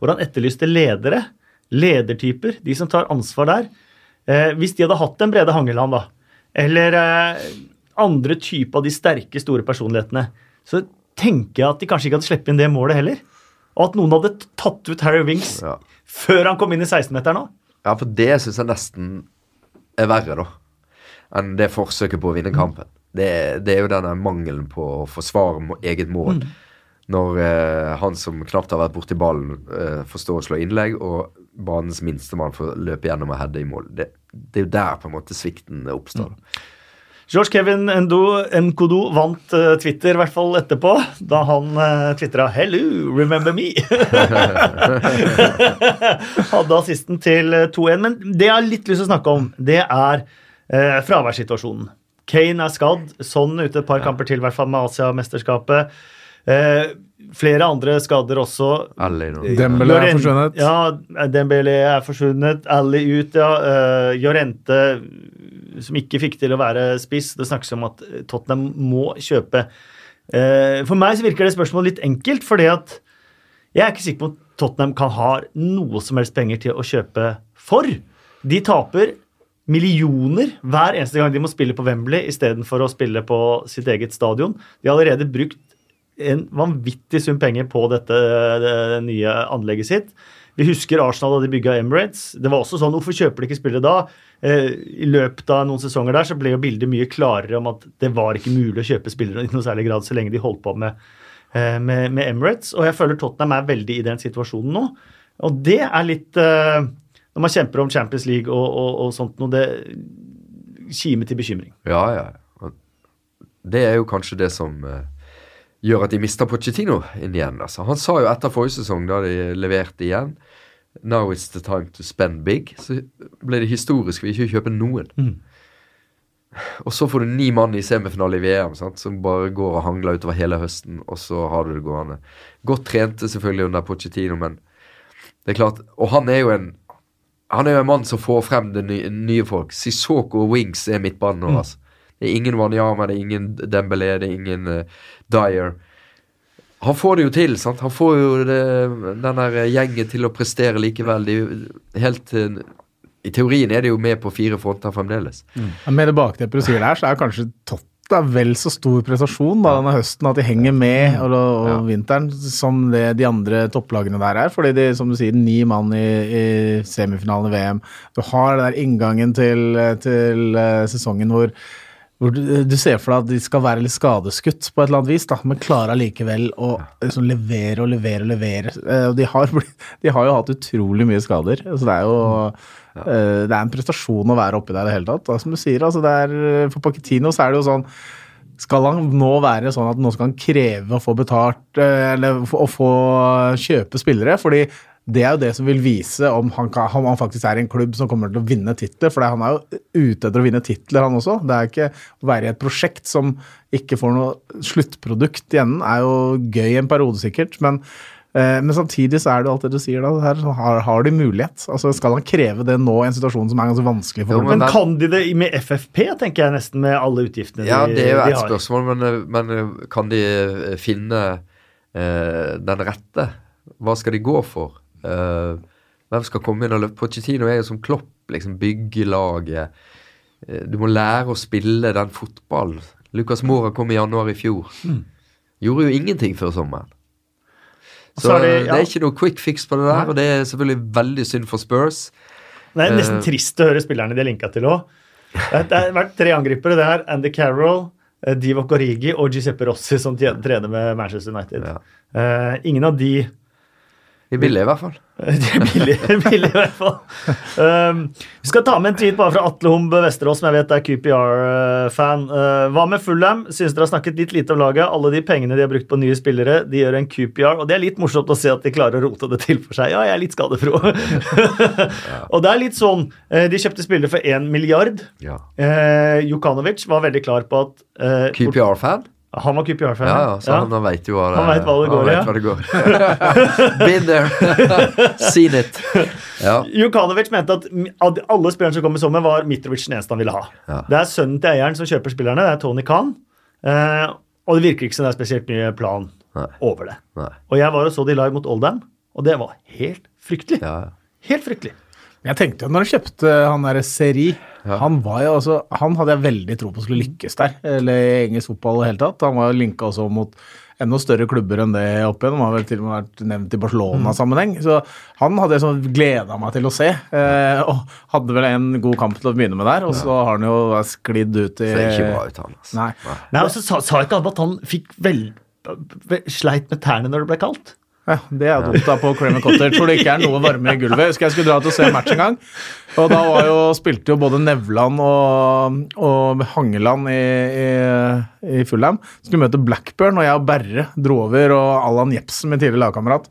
hvor han etterlyste ledere, ledertyper, de som tar ansvar der. Eh, hvis de hadde hatt en Brede Hangeland, da, eller eh, andre typer av de sterke, store personlighetene, så tenker jeg at de kanskje ikke hadde sluppet inn det målet heller. Og at noen hadde tatt ut Harry Wings Ja. før han kom inn i 16-meteren òg. Ja, for det syns jeg nesten er verre, da. Enn det forsøket på å vinne kampen. Det, det er jo denne mangelen på å forsvare eget mål. Når eh, han som knapt har vært borti ballen, eh, får stå og slå innlegg, og banens minstemann får løpe gjennom og heade i mål. Det, det er jo der på en måte svikten oppstår. George Kevin Endo, Nkodo vant uh, Twitter, i hvert fall etterpå, da han uh, tvitra 'Hello, remember me'. Hadde assisten til eh, 2-1. Men det jeg har litt lyst til å snakke om, det er uh, fraværssituasjonen. Kane er skadd, sånn ute et par kamper til, i hvert fall med Asiamesterskapet. Eh, flere andre skader også. Dembele er forsvunnet. Ja, Dembele er forsvunnet. Ally ut, ja. Uh, Jorente, som ikke fikk til å være spiss. Det snakkes om at Tottenham må kjøpe. Uh, for meg så virker det spørsmålet litt enkelt, fordi at jeg er ikke sikker på at Tottenham kan ha noe som helst penger til å kjøpe for. De taper millioner hver eneste gang de må spille på Wembley istedenfor å spille på sitt eget stadion. De har allerede brukt en vanvittig sum penger på dette det, nye anlegget sitt. Vi husker Arsenal da de bygga Emirates. Det var også sånn, Hvorfor kjøper de ikke spillere da? Eh, I løpet av noen sesonger der så ble jo bildet mye klarere om at det var ikke mulig å kjøpe spillere i noe særlig grad så lenge de holdt på med, eh, med, med Emirates. Og jeg føler Tottenham er veldig i den situasjonen nå. Og det er litt eh, Når man kjemper om Champions League og, og, og sånt noe, det kimer til bekymring. Ja, ja. Det er jo kanskje det som eh, gjør at de mister Pochettino inn igjen. Altså. Han sa jo etter forrige sesong, da de leverte igjen Now it's the time to spend big. Så ble det historisk ved ikke å kjøpe noen. Og så får du ni mann i semifinale i VM sant? som bare går og hangler utover hele høsten, og så har du det gående. Godt trente selvfølgelig under Pochettino, men det er klart Og han er jo en han er jo en mann som får frem det nye, nye folk. Sissoko og Wings er midtbanen nå. Altså. Det er ingen Wanyama, det er ingen Dembélé, det er ingen uh, Dyer. Han får det jo til. sant? Han får jo det, den der gjengen til å prestere likevel. De, helt uh, I teorien er de jo med på fire fronter fremdeles. Mm. Med det bakteppet du sier der, så er kanskje Tottenham vel så stor prestasjon da, denne høsten at de henger med og, og Ja. vinteren som det de andre topplagene der er. Fordi de, som du sier, ni mann i, i semifinalen i VM. Du har den der inngangen til, til uh, sesongen hvor hvor du, du ser for deg at de skal være litt skadeskutt på et eller annet vis, da, men klarer allikevel å liksom levere og levere og levere. Eh, og de har, de har jo hatt utrolig mye skader. Så det er jo eh, det er en prestasjon å være oppi der i det hele tatt. Da, som du sier, altså det er, For Paketino så er det jo sånn Skal han nå være sånn at nå skal han kreve å få betalt eh, eller å få kjøpe spillere? Fordi det er jo det som vil vise om han, kan, om han faktisk er i en klubb som kommer til å vinne titler. For han er jo ute etter å vinne titler, han også. Det er ikke å være i et prosjekt som ikke får noe sluttprodukt i enden, er jo gøy en periode sikkert. men eh, men samtidig så er det jo alt det du sier da. Her har, har de mulighet. Altså Skal han kreve det nå i en situasjon som er ganske vanskelig for klubben? Men men- kan de det med FFP, tenker jeg nesten, med alle utgiftene Ja, de, det er jo et spørsmål, men, eh, men eh, kan de eh, finne eh, den rette? Hva skal de gå for? Eh, hvem skal komme inn og løpe? Pochettino er jo som Klopp, liksom bygge laget. Eh, du må lære å spille den fotballen. Lucas Mora kom i januar i fjor. Mm. Gjorde jo ingenting før sommeren. Så, er det- det, er ikke noe quick fix på det der, og det er selvfølgelig veldig synd for Spurs. Det er nesten uh, trist å høre spillerne de er linka til òg. Det det har vært tre angripere. Det er Andy Carroll, Divock Origi og Giuseppe Rossi som trener med Manchester United. Ja. Uh, ingen av de De er billige, i hvert fall. De er billige, billige i hvert fall. Um, vi skal ta med en tweet bare fra Atle Humb Vesterås, som jeg vet er QPR-fan. Uh, hva med Fullham? Synes dere har snakket litt lite om laget? Alle de pengene de har brukt på nye spillere, de gjør en QPR. Og det er litt morsomt å se at de klarer å rote det til for seg. Ja, jeg er litt skadefro. og det er litt sånn uh, De kjøpte spillere for én milliard. Ja. Uh, Jukanovic var veldig klar på at uh, QPR-fan? Han var QPR-fan. Ja, ja, så han veit jo hva det, Han vet hva det går i, Ja. det går. Been there. Seen it. Ja. Jukanovic mente at alle spillerne som kom i sommer, var Mitrovic den eneste han ville ha. Ja. Det er sønnen til eieren som kjøper spillerne, det er Tony Khan. Eh, og det virker ikke som det er spesielt mye plan Nei. over det. Nei. Og jeg var og så de live mot Oldham, og det var helt fryktelig. Ja, ja. Helt fryktelig. Jeg tenkte jo når han kjøpte han derre Seri Ja. han, var jo altså, han hadde jeg veldig tro på skulle lykkes der, eller i engelsk fotball i det hele tatt. Han var jo linka også mot enda større klubber enn det opp igjennom. Har vel til og med vært nevnt i Barcelona-sammenheng. Så han hadde jeg sånn gleda meg til å se. Eh, og hadde vel en god kamp til å begynne med der, og så har han jo sklidd ut i Ser ikke bra ut, han. Altså. Nei. Nei, og så sa, sa ikke han at han fikk vel, ve- sleit med tærne når det ble kaldt? Ja, Det er dumt da på Cramer Cottage, hvor det ikke er noe varme i gulvet. Jeg husker jeg skulle dra til å se match en gang, og da jo, spilte jo både Nevland og, og Hangeland i, i, i Fullham. Skulle møte Blackburn, og jeg og Berre dro over, og Allan Jepsen, min tidligere lagkamerat.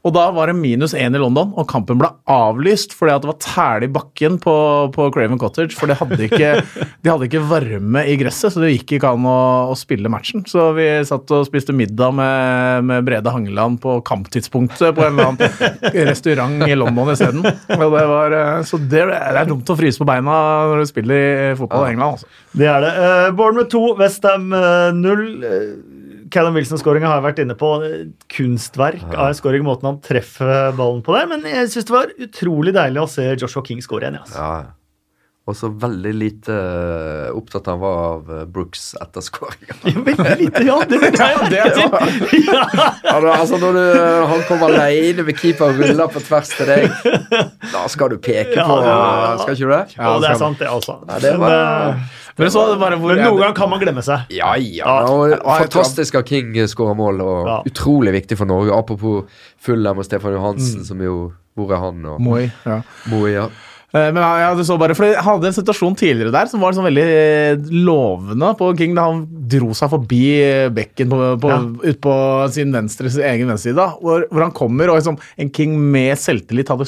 Og da var det minus én i London, og kampen ble avlyst fordi at det var tæle i bakken på, på Craven Cottage. For de hadde ikke, de hadde ikke varme i gresset, så det gikk ikke an å, å spille matchen. Så vi satt og spiste middag med, med Brede Hangeland på kamptidspunktet på en eller annen restaurant i London isteden. Og det var, eh, Så det, det er dumt å fryse på beina når du spiller i fotball i England. Altså. Det er det. Uh, Bournemouth 2, Westham 0. Uh, Callum Wilson-skåringa har jeg vært inne på. Kunstverk Kunstverk av en scoring, måten han treffer ballen på der. Men jeg syns det var utrolig deilig å se Joshua King skåre igjen. ja, Altså. Ja. ja. Og så veldig lite eh, opptatt han var av eh, Brooks etter skåringa. Veldig lite, ja. Det, det, det var- ja. altså når du, han kommer alene med keeper og ruller på tvers til deg, da skal du peke Ja, på ja, ja. Skal ikke du det? Ja, det er sant, det, altså. Ja, det var- men, eh, Men så bare hvor men noen ganger kan man glemme seg. Ja, ja. Ja. Og fantastisk at King skåra mål, og Ja. utrolig viktig for Norge. Apropos Fulham og Stefan Johansen, som jo Hvor er han? Og Moi, ja. Moi, ja. Eh, Men ja, det så bare, for Jeg hadde en situasjon tidligere der som var sånn veldig eh, lovende på King. da Han dro seg forbi eh, bekken på, på, Ja. ut på sin venstre, sin egen venstreside. Hvor, hvor han kommer, og liksom, en King med selvtillit hadde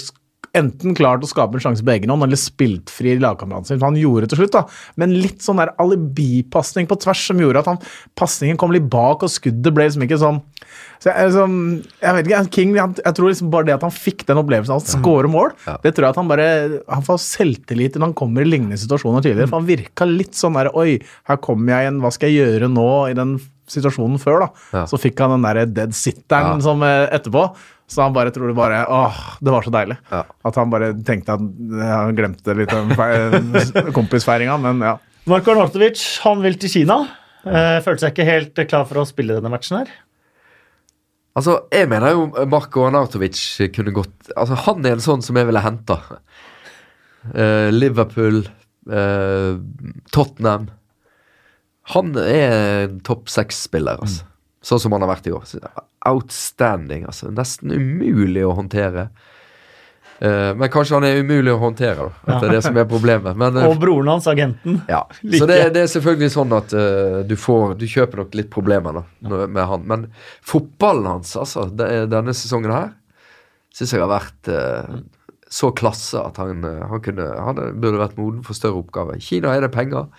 enten klart å skape en sjanse på egen hånd eller spilt fri lagkameraten sin. Han gjorde det til slutt, da. Men litt sånn der alibipasning på tvers som gjorde at han, pasningen kom litt bak, og skuddet ble liksom ikke sånn så jeg, liksom, jeg vet ikke, King, jeg, jeg tror liksom bare det at han fikk den opplevelsen av å skåre mål, Ja. det tror jeg at han bare Han får selvtillit når han kommer i lignende situasjoner tidligere. For han virka litt sånn der Oi, her kommer jeg igjen, hva skal jeg gjøre nå i den situasjonen før, da? Ja. Så fikk han den der dead sitteren Ja. som eh, etterpå. Så han bare tror det bare Åh, det var så deilig. Ja. At han bare tenkte at Han glemte litt den kompisfeiringa, men ja. Marko Arnautovic han vil til Kina. Eh, følte seg ikke helt klar for å spille denne matchen her. Altså, jeg mener jo Marko Arnautovic kunne gått Altså, han er en sånn som jeg ville henta. Uh, Liverpool, uh, Tottenham Han er en topp seks-spiller, altså. Sånn som han har vært i år. Outstanding, altså. Nesten umulig å håndtere. Uh, men kanskje han er umulig å håndtere, da. At det er det som er problemet. Men, uh, Og broren hans, agenten. ja. like. Så det, det er selvfølgelig sånn at uh, du får Du kjøper nok litt problemer da ja. med han. Men fotballen hans, altså, det, denne sesongen her, syns jeg har vært så klasse at han, han, kunne, han burde vært moden for større oppgaver. I Kina er det penger.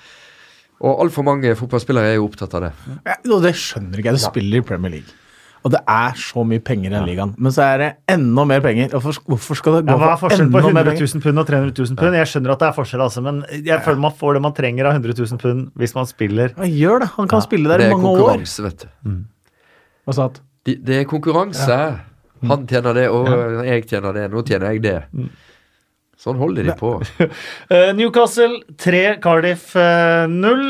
Og altfor mange fotballspillere er jo opptatt av det. Ja, og det skjønner ikke jeg. Du spiller i Premier League. Og det er så mye penger i den ligaen. Men så er det enda mer penger. Hvorfor, skal det Ja, gå hva er for forskjellen på enda mer 100 penger? 000 pund og 300 000 pund? Jeg skjønner at det er forskjell, altså, men jeg føler man får det man trenger av 100 000 pund hvis man spiller. Han gjør det. Han kan spille der i er mange år. konkurranse, vet du. Hva sa du? Det, det er konkurranse. Han tjener det, og jeg tjener det. Nå tjener jeg det. Sånn holder de på. Eh, Newcastle 3, Cardiff eh, 0.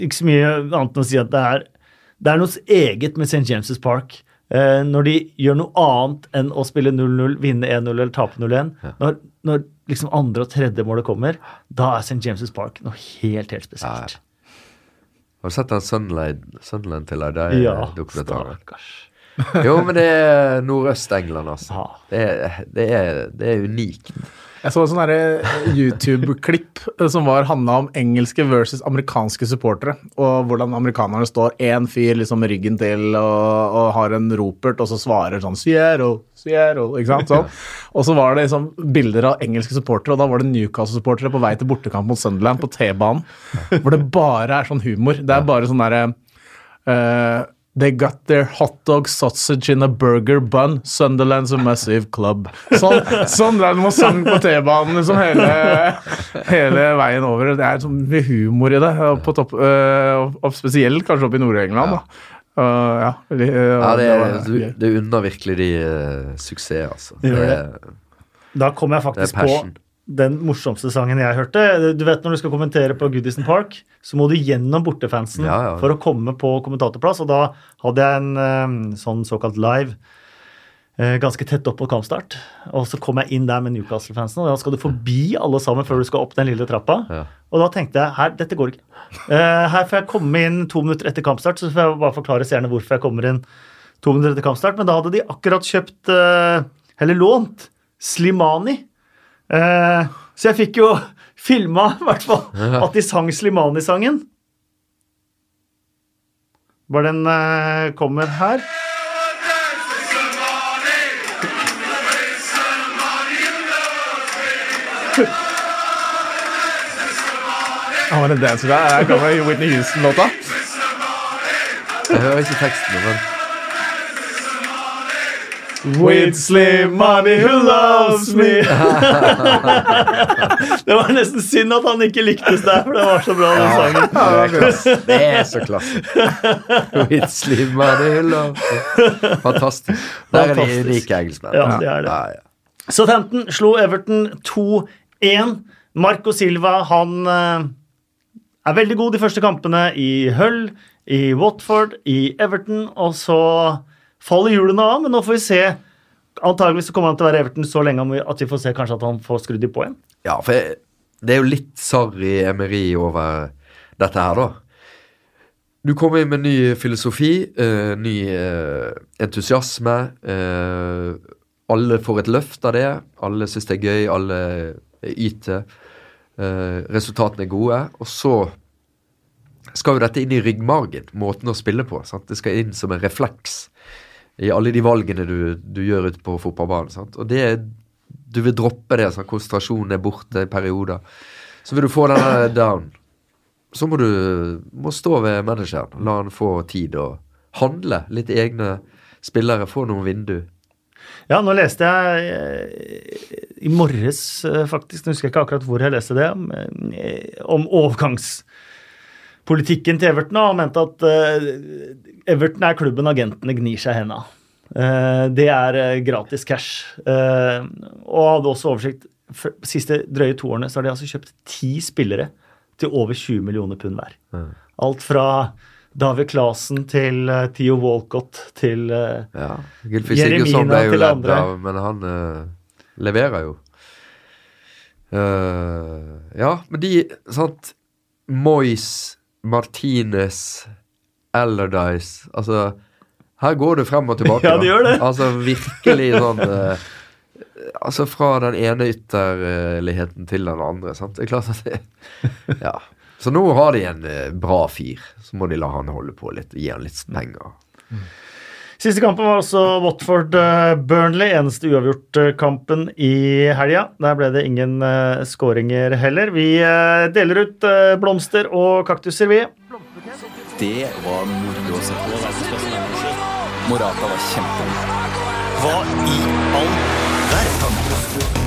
Ikke så mye annet enn å si at det er, det er noe eget med St. James' Park. Eh, når de gjør noe annet enn å spille 0-0, vinne 1-0 eller tape 0-1. Når, når liksom andre og tredje målet kommer, da er St. James' Park noe helt, helt spesielt. Har du sett den Sunland, til deg Ja, stakkars. Jo, men det er Nordøst-England, altså. Det er, det, er, det er unikt. Jeg så en sånn derre YouTube-klipp eh, som var handla om engelske versus amerikanske supportere. Og hvordan amerikanerne står én fyr liksom med ryggen til og, og har en ropert, og så svarer sånn Sierro, Sierro, ikke sant? Sånn. Og så var det liksom bilder av engelske supportere, og da var det Newcastle-supportere på vei til bortekamp mot Sunderland på T-banen. Hvor det bare er sånn humor. Det er bare sånn derre eh, They got their hot dog sausage in a burger bun. Sunderland's a massive club. Sånn, sånn der må sang på T-banen liksom hele, hele veien over. Det er sånn mye humor i det, på topp, øh, og- spesielt kanskje oppe i Nord-England. da. Uh, ja, de, uh, Ja, det, var- er, du, det unner virkelig de uh, suksess, altså. Det Det. Da kom jeg faktisk på. Den morsomste sangen jeg hørte. Du vet Når du skal kommentere på Goodison Park, så må du gjennom bortefansen Ja, ja. for å komme på kommentatorplass. Og da hadde jeg en eh, sånn såkalt live eh, ganske tett opp på kampstart. Og så kom jeg inn der med Newcastle-fansen, og da skal du forbi alle sammen før du skal opp den lille trappa. Ja. Og da tenkte jeg her, dette går ikke. Eh, her får jeg komme inn to minutter etter kampstart, så får jeg bare forklare seerne hvorfor jeg kommer inn to minutter etter kampstart. Men da hadde de akkurat kjøpt, eller lånt, Slimani. Eh, så jeg fikk jo filma, i hvert fall, at de sang Slimani-sangen. Bare den eh, kommer her. Han var en dancer der. Her kommer Whitney Houston-låta. Jeg hører ikke teksten, men With Slimani who loves me. Det var nesten synd at han ikke lyktes der, for det var så bra, den sangen. det er. Det er så klasse. With slim money love. Fantastisk. Der er de unike engelskmenn. Ja, det er det. Ja, ja. Southampton slo Everton 2-1. Marco Silva han eh, er veldig god de første kampene i Hull, i Watford, i Everton, og så faller hjulene av, men nå får vi se. Antageligvis så kommer han til å være Everton så lenge at vi får se kanskje at han får skrudd dem på igjen. Ja, for jeg, det er jo litt Sarri emeri over dette her, da. Du kommer inn med ny filosofi, uh, ny uh, entusiasme. Uh, alle får et løft av det. Alle syns det er gøy, alle yter. resultatene er gode. Og så skal jo dette inn i ryggmargen, måten å spille på. Sant? Det skal inn som en refleks i alle de valgene du, du gjør ute på fotballbanen. Sant? Og det du vil droppe det, sånn, konsentrasjonen er borte i perioder. Så vil du få denne down. Så må du må stå ved manageren. La han få tid å handle. Litt egne spillere. Få noen vindu. Ja, nå leste jeg eh, i morges, eh, faktisk, nå husker jeg ikke akkurat hvor jeg leste det, om, eh, om overgangspolitikken til Everton, og mente at Everton er klubben agentene gnir seg i henda. Eh, det er eh, gratis cash. Eh, og hadde også oversikt for de siste drøye to årene så har de altså kjøpt ti spillere til over 20 millioner pund hver. Alt fra David Clasen til Theo Walcott til Ja. Gylfi Jeremina ble jo til andre. av, men han uh, leverer jo. Uh, ja, men de Sant. Moyes, Martinez, Allardyce Altså, her går det frem og tilbake. Ja, det gjør det. Altså virkelig sånn eh, Altså fra den ene ytterligheten til den andre. sant? Det er klart at det, ja. Så nå har de en eh, bra fir. Så må de la han holde på litt gi han litt penger. Siste kampen var også Watford-Burnley. Eneste uavgjort-kampen i helga. Der ble det ingen uh, skåringer heller. Vi deler ut blomster og kaktuser, vi. Det var moro å se på. Morata var kjempegod. Hva i all verden?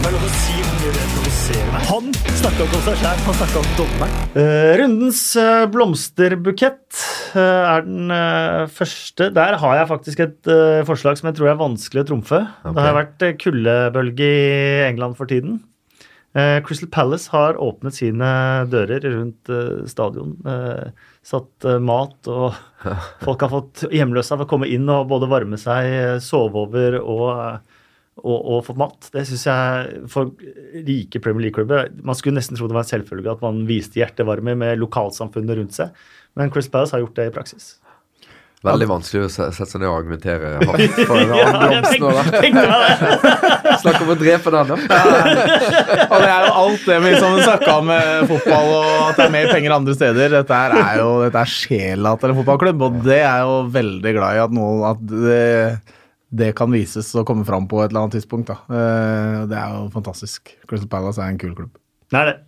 Er. Han snakka ikke om seg sjæl, han snakka om dommeren. rundens uh, blomsterbukett uh, er den første. Der har jeg faktisk et forslag som jeg tror er vanskelig å trumfe. Okay. Det har vært kuldebølge i England for tiden. Crystal Palace har åpnet sine dører rundt stadion. Satt mat, og folk har fått hjemløse av å komme inn og både varme seg, sove over og og, og fått mat. Det syns jeg for rike Premier League-klubber Man skulle nesten tro det var en selvfølge at man viste hjertevarme med lokalsamfunnet rundt seg, men Chris Palace har gjort det i praksis. Veldig vanskelig å sette seg ned og argumentere hardt for en annen blomst nå, da. Snakk om å drepe den, da. Og det er jo alt det vi som snakka om med fotball og at det er mer penger andre steder. Dette er jo dette er sjela til en fotballklubb, og det er jeg jo veldig glad i at, noen, at det, det kan vises og komme fram på et eller annet tidspunkt. Da. Eh, Det er jo fantastisk. Crystal Palace er en kul klubb. Det er det.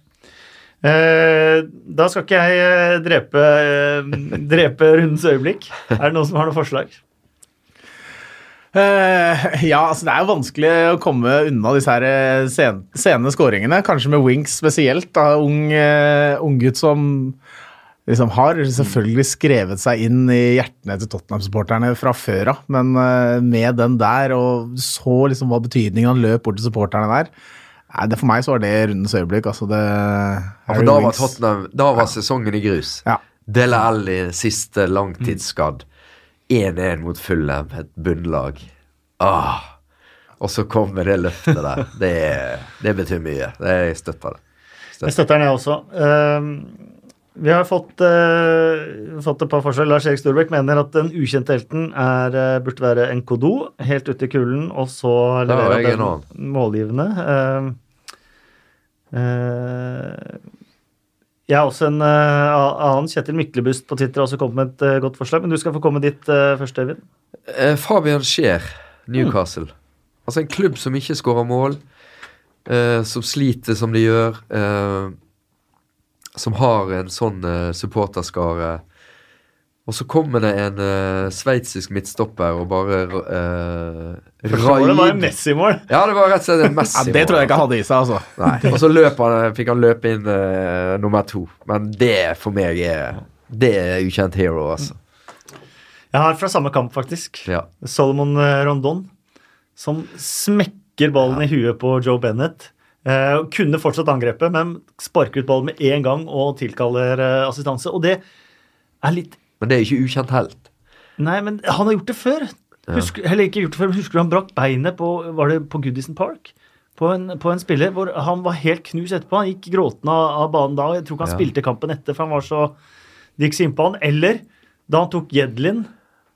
Eh, da skal ikke jeg eh, drepe, eh, drepe rundens øyeblikk. Er det noen som har noen forslag? Uh, ja, altså det er jo vanskelig å komme unna disse her sen, sene skåringene. Kanskje med Winks spesielt. Da. Ung uh, unggutt som liksom har selvfølgelig skrevet seg inn i hjertene til Tottenham-supporterne fra før av. Men uh, med den der, og så liksom hva betydningen han løp bort til supporterne der Nei, det For meg så var det rundens øyeblikk. altså det Ja, for da var Tottenham Da var sesongen i grus. Ja. Dele Alli siste langtidsskadd. 1-1 mot Fulham, et bunnlag. Ah. Og så kommer det løftet der. Det, det betyr mye. Det, jeg støtter det. Jeg støtter den, jeg også. Eh, vi har fått, uh, fått et par forskjell. Lars Erik Storbekk mener at den ukjente helten er, uh, burde være Nkodo, helt ute i kulden, og så leverer han den målgivende. Eh, jeg har også en eh, annen. Kjetil Myklebust på Twitter har også kommet med et eh, godt forslag, men du skal få komme dit eh, først, Øyvind. Eh, Fabian Scheer, Newcastle. Altså en klubb som ikke skårer mål, eh, som sliter som de gjør, eh, som har en sånn eh, supporterskare. Og så kommer det en uh, sveitsisk midtstopper og bare uh, Første Det var en Messi-mål. Ja, det var rett og slett en Messi. Ja, Det tror jeg ikke han hadde i seg, altså. Nei. Og så løp han, fikk han løpe inn uh, nummer to. Men det for meg er Det er ukjent hero, altså. Jeg har fra samme kamp, faktisk. Ja. Solomon eh, Rondon, som smekker ballen i huet på Joe Bennett. Eh, kunne fortsatt angrepet, men sparker ut ballen med en gang og tilkaller eh, assistanse. Og det er litt Men det er ikke ukjent helt. Nei, men han har gjort det før. Husker, eller ikke gjort det før, men Husker du han brakk beinet på Var det på Goodison Park? På en, på en spiller hvor han var helt knust etterpå. Han gikk gråtende av, av banen da. Jeg tror ikke han Ja. spilte kampen etter, for han var så Det gikk så innpå han. Eller da han tok Jedlin,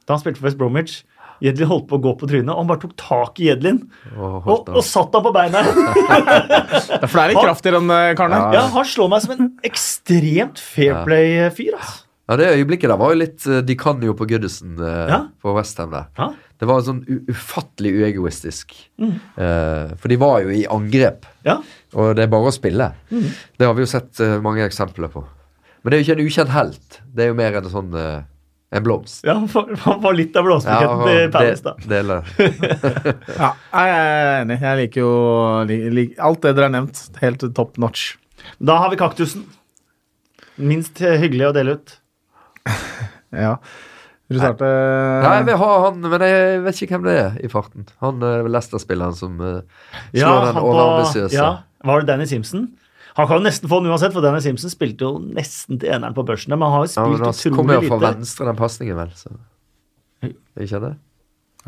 da han spilte for West Bromwich. Jedlin holdt på å gå på trynet, og han bare tok tak i Jedlin Og og, og satt han på beina. Det er flere kraft i den eh, karen her. ja, Han slår meg som en ekstremt fair play-fyr. altså. Ja, det øyeblikket der var jo litt eh, De kan jo på Goodison eh, Ja. på Westham der. Ja. Det var sånn u ufattelig uegoistisk. Eh, for de var jo i angrep, Ja. og det er bare å spille. Det har vi jo sett eh, mange eksempler på. Men det er jo ikke en ukjent helt. Det er jo mer en sånn eh, en blomst. ja, han var- litt av blomsterbuketten til Palace, da. det, deler. Ja, jeg er enig. Jeg liker jo lik, lik, alt det dere har nevnt. Helt top notch. Da har vi kaktusen. Minst hyggelig å dele ut. Ja. Du starte? Nei, jeg vil ha han, men jeg vet ikke hvem det er i farten. Han eh, Leicester-spilleren som uh, slår Ja, den overambisiøse. Ja, var det Danny Simpson? Han kan jo nesten få den uansett, for Danny Simpson spilte jo nesten til eneren på børsen. Men han har jo spilt Ja, men han kommer jo fra venstre, den pasningen, vel. Så. Ikke det?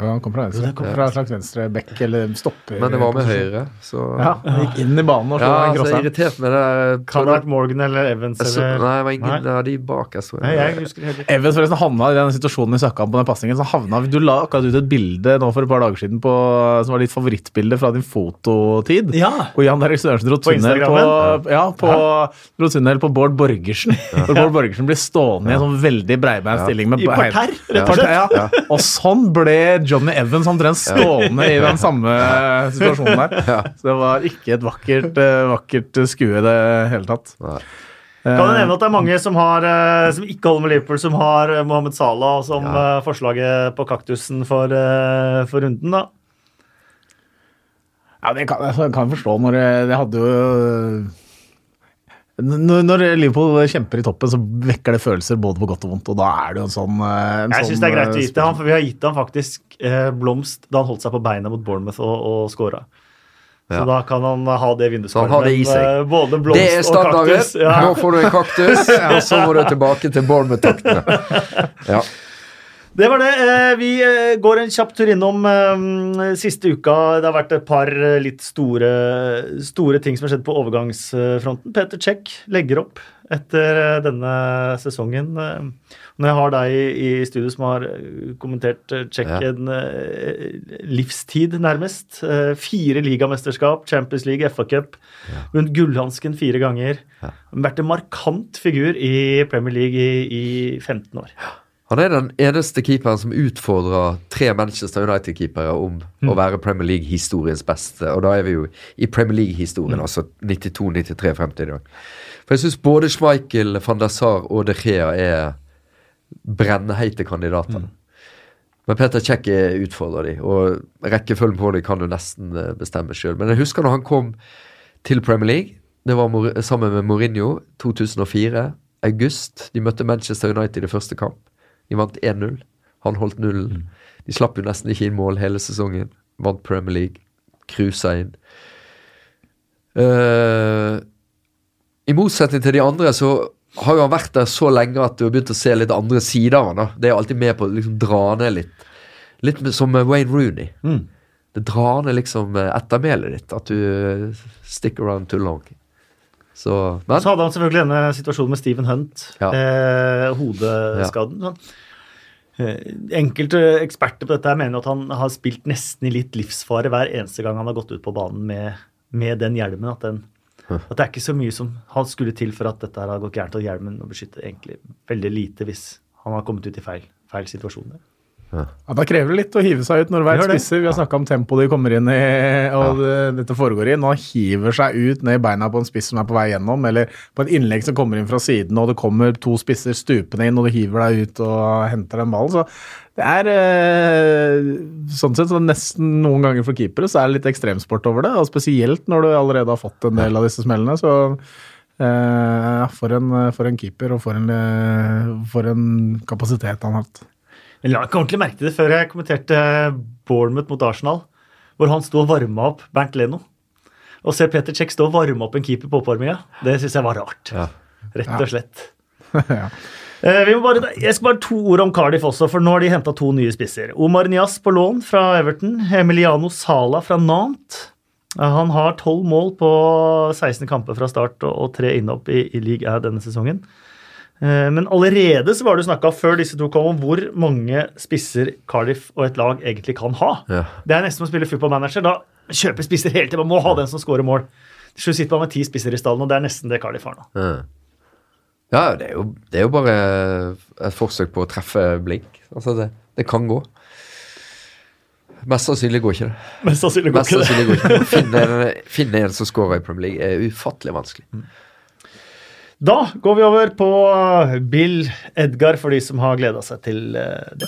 Ja, han kom fra venstre. det kom fra en slags venstre bekk eller stopper. Men det var med høyre, så Ja, han gikk inn i banen og slo Ja, den så jeg er irritert med det der- Kan det ha vært Morgan eller Evans så, eller Nei, det var ingen Nei. de bak jeg så. Nei, jeg husker. Evans forresten havna i den situasjonen vi snakka om på den pasningen. Så havna, du la akkurat ut et bilde nå for et par dager siden på, som var ditt favorittbilde fra din fototid. Ja! Og Jan Derek Sørensen dro På tunnel på, på, ja, på, dro tunnel på Bård Borgersen. Hvor Bård Borgersen blir stående i en sånn veldig breibeint stilling. Med I parterre, rett og slett. Ja. Og sånn ble Johnny Evans omtrent stående i den samme situasjonen der. Så det var ikke et vakkert, eh, vakkert skue i det hele tatt. Nei. Kan du nevne at det er mange som, har, eh, som ikke holder med Liverpool, som har eh, Mohammed Salah som Ja. eh, forslaget på kaktusen for, eh, for runden, da. Ja, det kan jeg kan forstå når det, det hadde jo når, når Liverpool kjemper i toppen, så vekker det følelser både på godt og vondt. Og da er det jo en sånn eh, en Jeg sånn, syns det er greit å eh, gi til ham, for vi har gitt ham faktisk eh, blomst da han holdt seg på beina mot Bournemouth og, og scora. Så Ja. da kan han ha det eh, Både blomst Det er og kaktus. Ja. Nå får du en kaktus, og så må du tilbake til Bournemouth-taktene. Ja. Det var det. Eh, Vi eh, går en kjapp tur innom eh, siste uka. Det har vært et par litt store, store ting som har skjedd på overgangsfronten. Peter Czech legger opp etter denne sesongen. Når jeg har deg i studio som har kommentert Ja. en livstid, nærmest. Fire ligamesterskap, Champions League, FA-cup. Vunnet gullhansken fire ganger. Vært en markant figur i Premier League i, i 15 år. Han er den eneste keeperen som utfordrer tre Manchester United-keepere om å være Premier League-historiens beste. Og da er vi jo i Premier League-historien, altså 92-93 frem til i dag. For jeg syns både Schmeichel, van der Sar og De Gea er brennheite kandidater. Men Peter Cech utfordrer de, og rekkefølgen på dem kan du nesten eh, bestemme sjøl. Men jeg husker når han kom til Premier League. Det var sammen med Mourinho 2004. August. De møtte Manchester United i første kamp. De vant 1-0. Han holdt nullen. De slapp jo nesten ikke inn mål hele sesongen. Vant Premier League. Cruisa inn. Uh, I motsetning til de andre så har jo han vært der så lenge at du har begynt å se litt andre sider av han da. Det er alltid med på å liksom dra ned litt. Litt som Wayne Rooney. Mm. Det drar ned liksom eh, ettermælet ditt. At du eh, stick around too long. Så Men Så hadde han selvfølgelig denne situasjonen med Stephen Hunt. Ja. Eh, hodeskaden. Sånn. Eh, enkelte eksperter på dette her mener at han har spilt nesten i litt livsfare hver eneste gang han har gått ut på banen med, med den hjelmen. At, den, at det er ikke så mye som han skulle til for at dette her har gått gærent. Og hjelmen må beskytte egentlig veldig lite hvis han har kommet ut i feil, feil situasjon. Ja, Da krever det litt å hive seg ut når det er spisser. Vi har snakka om tempoet de kommer inn i, og det, dette foregår i. Nå hiver seg ut ned i beina på en spiss som er på vei gjennom, eller på et innlegg som kommer inn fra siden, og det kommer to spisser stupende inn, og du hiver deg ut og henter den ballen. Så det er eh, sånn sett så nesten noen ganger for keepere så er det litt ekstremsport over det, og spesielt når du allerede har fått en del av disse smellene. så eh, for, en, for en keeper og for en, eh, for en kapasitet han har hatt. Jeg la ikke ordentlig merke til det før jeg kommenterte Bournemouth mot Arsenal, hvor han sto og varma opp Bernt Leno. Å se Peter Czech stå og varme opp en keeper på oppvarminga, det syns jeg var rart. Ja. Rett og slett. ja. Eh, vi må bare, jeg skal bare to ord om Cardiff også, for nå har de henta to nye spisser. Omar Nias på lån fra Everton. Emiliano Sala fra Nantes. Eh, Han har tolv mål på 16 kamper fra start og- og tre innhopp i, i league A denne sesongen. Eh, Men allerede så var det snakka før disse to kom om hvor mange spisser Cardiff og et lag egentlig kan ha. Ja. Det er nesten som å spille football manager. Da kjøper spisser hele tiden. Man må ha den som scorer mål. Til slutt sitter man med ti spisser i stallen, og det er nesten det Cardiff har nå. Ja. Ja, det er, jo, det er jo bare et forsøk på å treffe blink. Altså, det, det kan gå. Mest sannsynlig går ikke det. Mest sannsynlig går Mest ikke det. går ikke det. Finne, en- finne en som scorer i Premier League, er ufattelig vanskelig. Da går vi over på Bill Edgar, for de som har gleda seg til eh, det.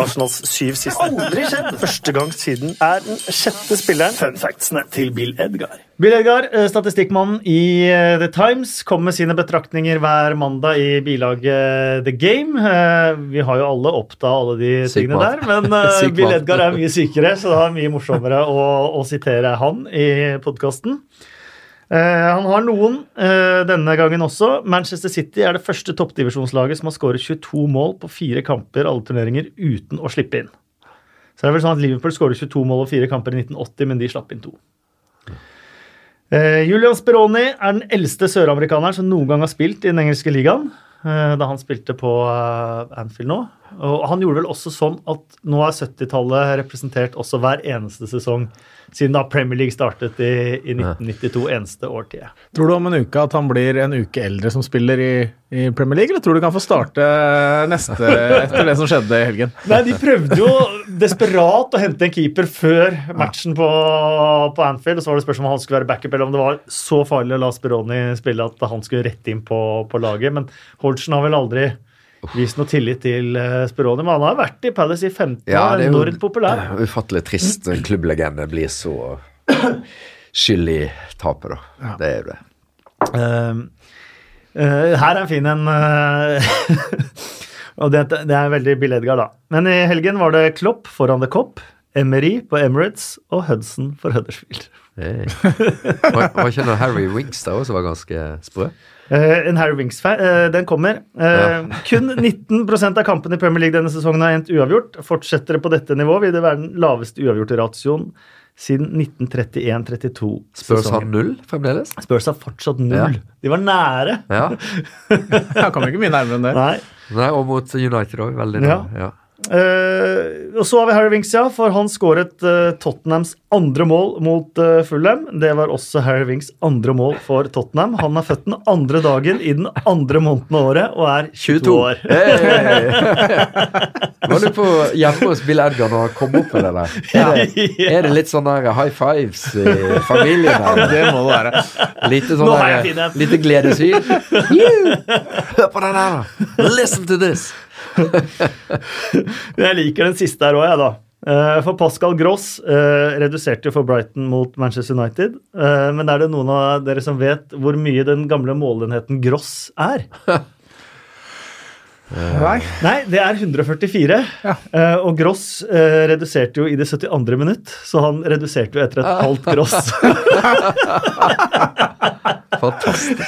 Arsenals syv siste. Aldri skjedd! Første gang siden er den sjette spilleren. Fun factsene til Bill Edgar. Bill Edgar, eh, statistikkmannen i eh, The Times, kommer med sine betraktninger hver mandag i bilaget The Game. Eh, Vi har jo alle oppdaga alle de tingene der, men eh, Bill. Edgar er mye sykere, så det er mye morsommere å, å sitere han i podkasten. Eh, han har noen eh, denne gangen også. Manchester City er det første toppdivisjonslaget som har skåret 22 mål på fire kamper alle turneringer uten å slippe inn. Så det er vel sånn at Liverpool skåret 22 mål og fire kamper i 1980, men de slapp inn to. Eh, Julian Speroni er den eldste søramerikaneren som noen gang har spilt i den engelske ligaen. da han spilte på Anfield nå. Og han gjorde vel også sånn at nå er 70-tallet representert også hver eneste sesong siden da Premier League startet i, i 1992, eneste årtiet. Tror du om en uke at han blir en uke eldre som spiller i, i Premier League, eller tror du kan få starte neste etter det som skjedde i helgen? Nei, De prøvde jo desperat å hente en keeper før matchen på, på Anfield. og Så var det spørsmål om han skulle være backup, eller om det var så farlig å la Speroni spille at han skulle rette inn på, på laget. Men Holtsen har vel aldri vist noe tillit til eh, Speroni. Men han har vært i Palace i 15 Ja, år, det er enormt populær. Ufattelig trist en klubblegende blir så skyld i tapet, da. Det er jo det. Uh, uh, her er en fin en. Uh, og det, det er veldig Bill Edgar, da. Men i helgen var det Klopp foran The Cop, Emery på Emirates og Hudson for Huddersfield. Hey. Var, var ikke noe Harry Wings der også var ganske sprø? Eh, en Harry Wings-fan. eh, den kommer. Ja. Kun 19% av kampene i Premier League denne sesongen har endt uavgjort. Fortsetter det på dette nivået, vil det være den laveste uavgjorte ratioen siden 1931-32. Spurs har null fremdeles? Spurs har fortsatt null. Ja. De var nære. Ja. Han kommer ikke mye nærmere enn det. Nei. Nei, og mot United òg. Veldig Ja. Ja. Eh, og så har vi Harry Winks, ja, for han skåret uh, Tottenhams andre mål mot uh, Fulham. Det var også Harry Winks andre mål for Tottenham. Han er født den andre dagen i den andre måneden av året og er 22 år. Hey. Var du på hjemme hos Bill Edgar når han kom opp med det der? Er det, er det litt sånn der high fives i familien? Her? det må det være. Lite sånn der, lite gledessyn? Hør på den her! Listen to this! Jeg liker den siste her òg, jeg, da. Eh, For Pascal Gross eh, reduserte jo for Brighton mot Manchester United. Eh, men er det noen av dere som vet hvor mye den gamle målenheten Gross er? Nei. Nei, det er 144. Ja. Eh, og Gross reduserte jo i det 72. minutt, så han reduserte jo etter et halvt Gross. Fantastisk.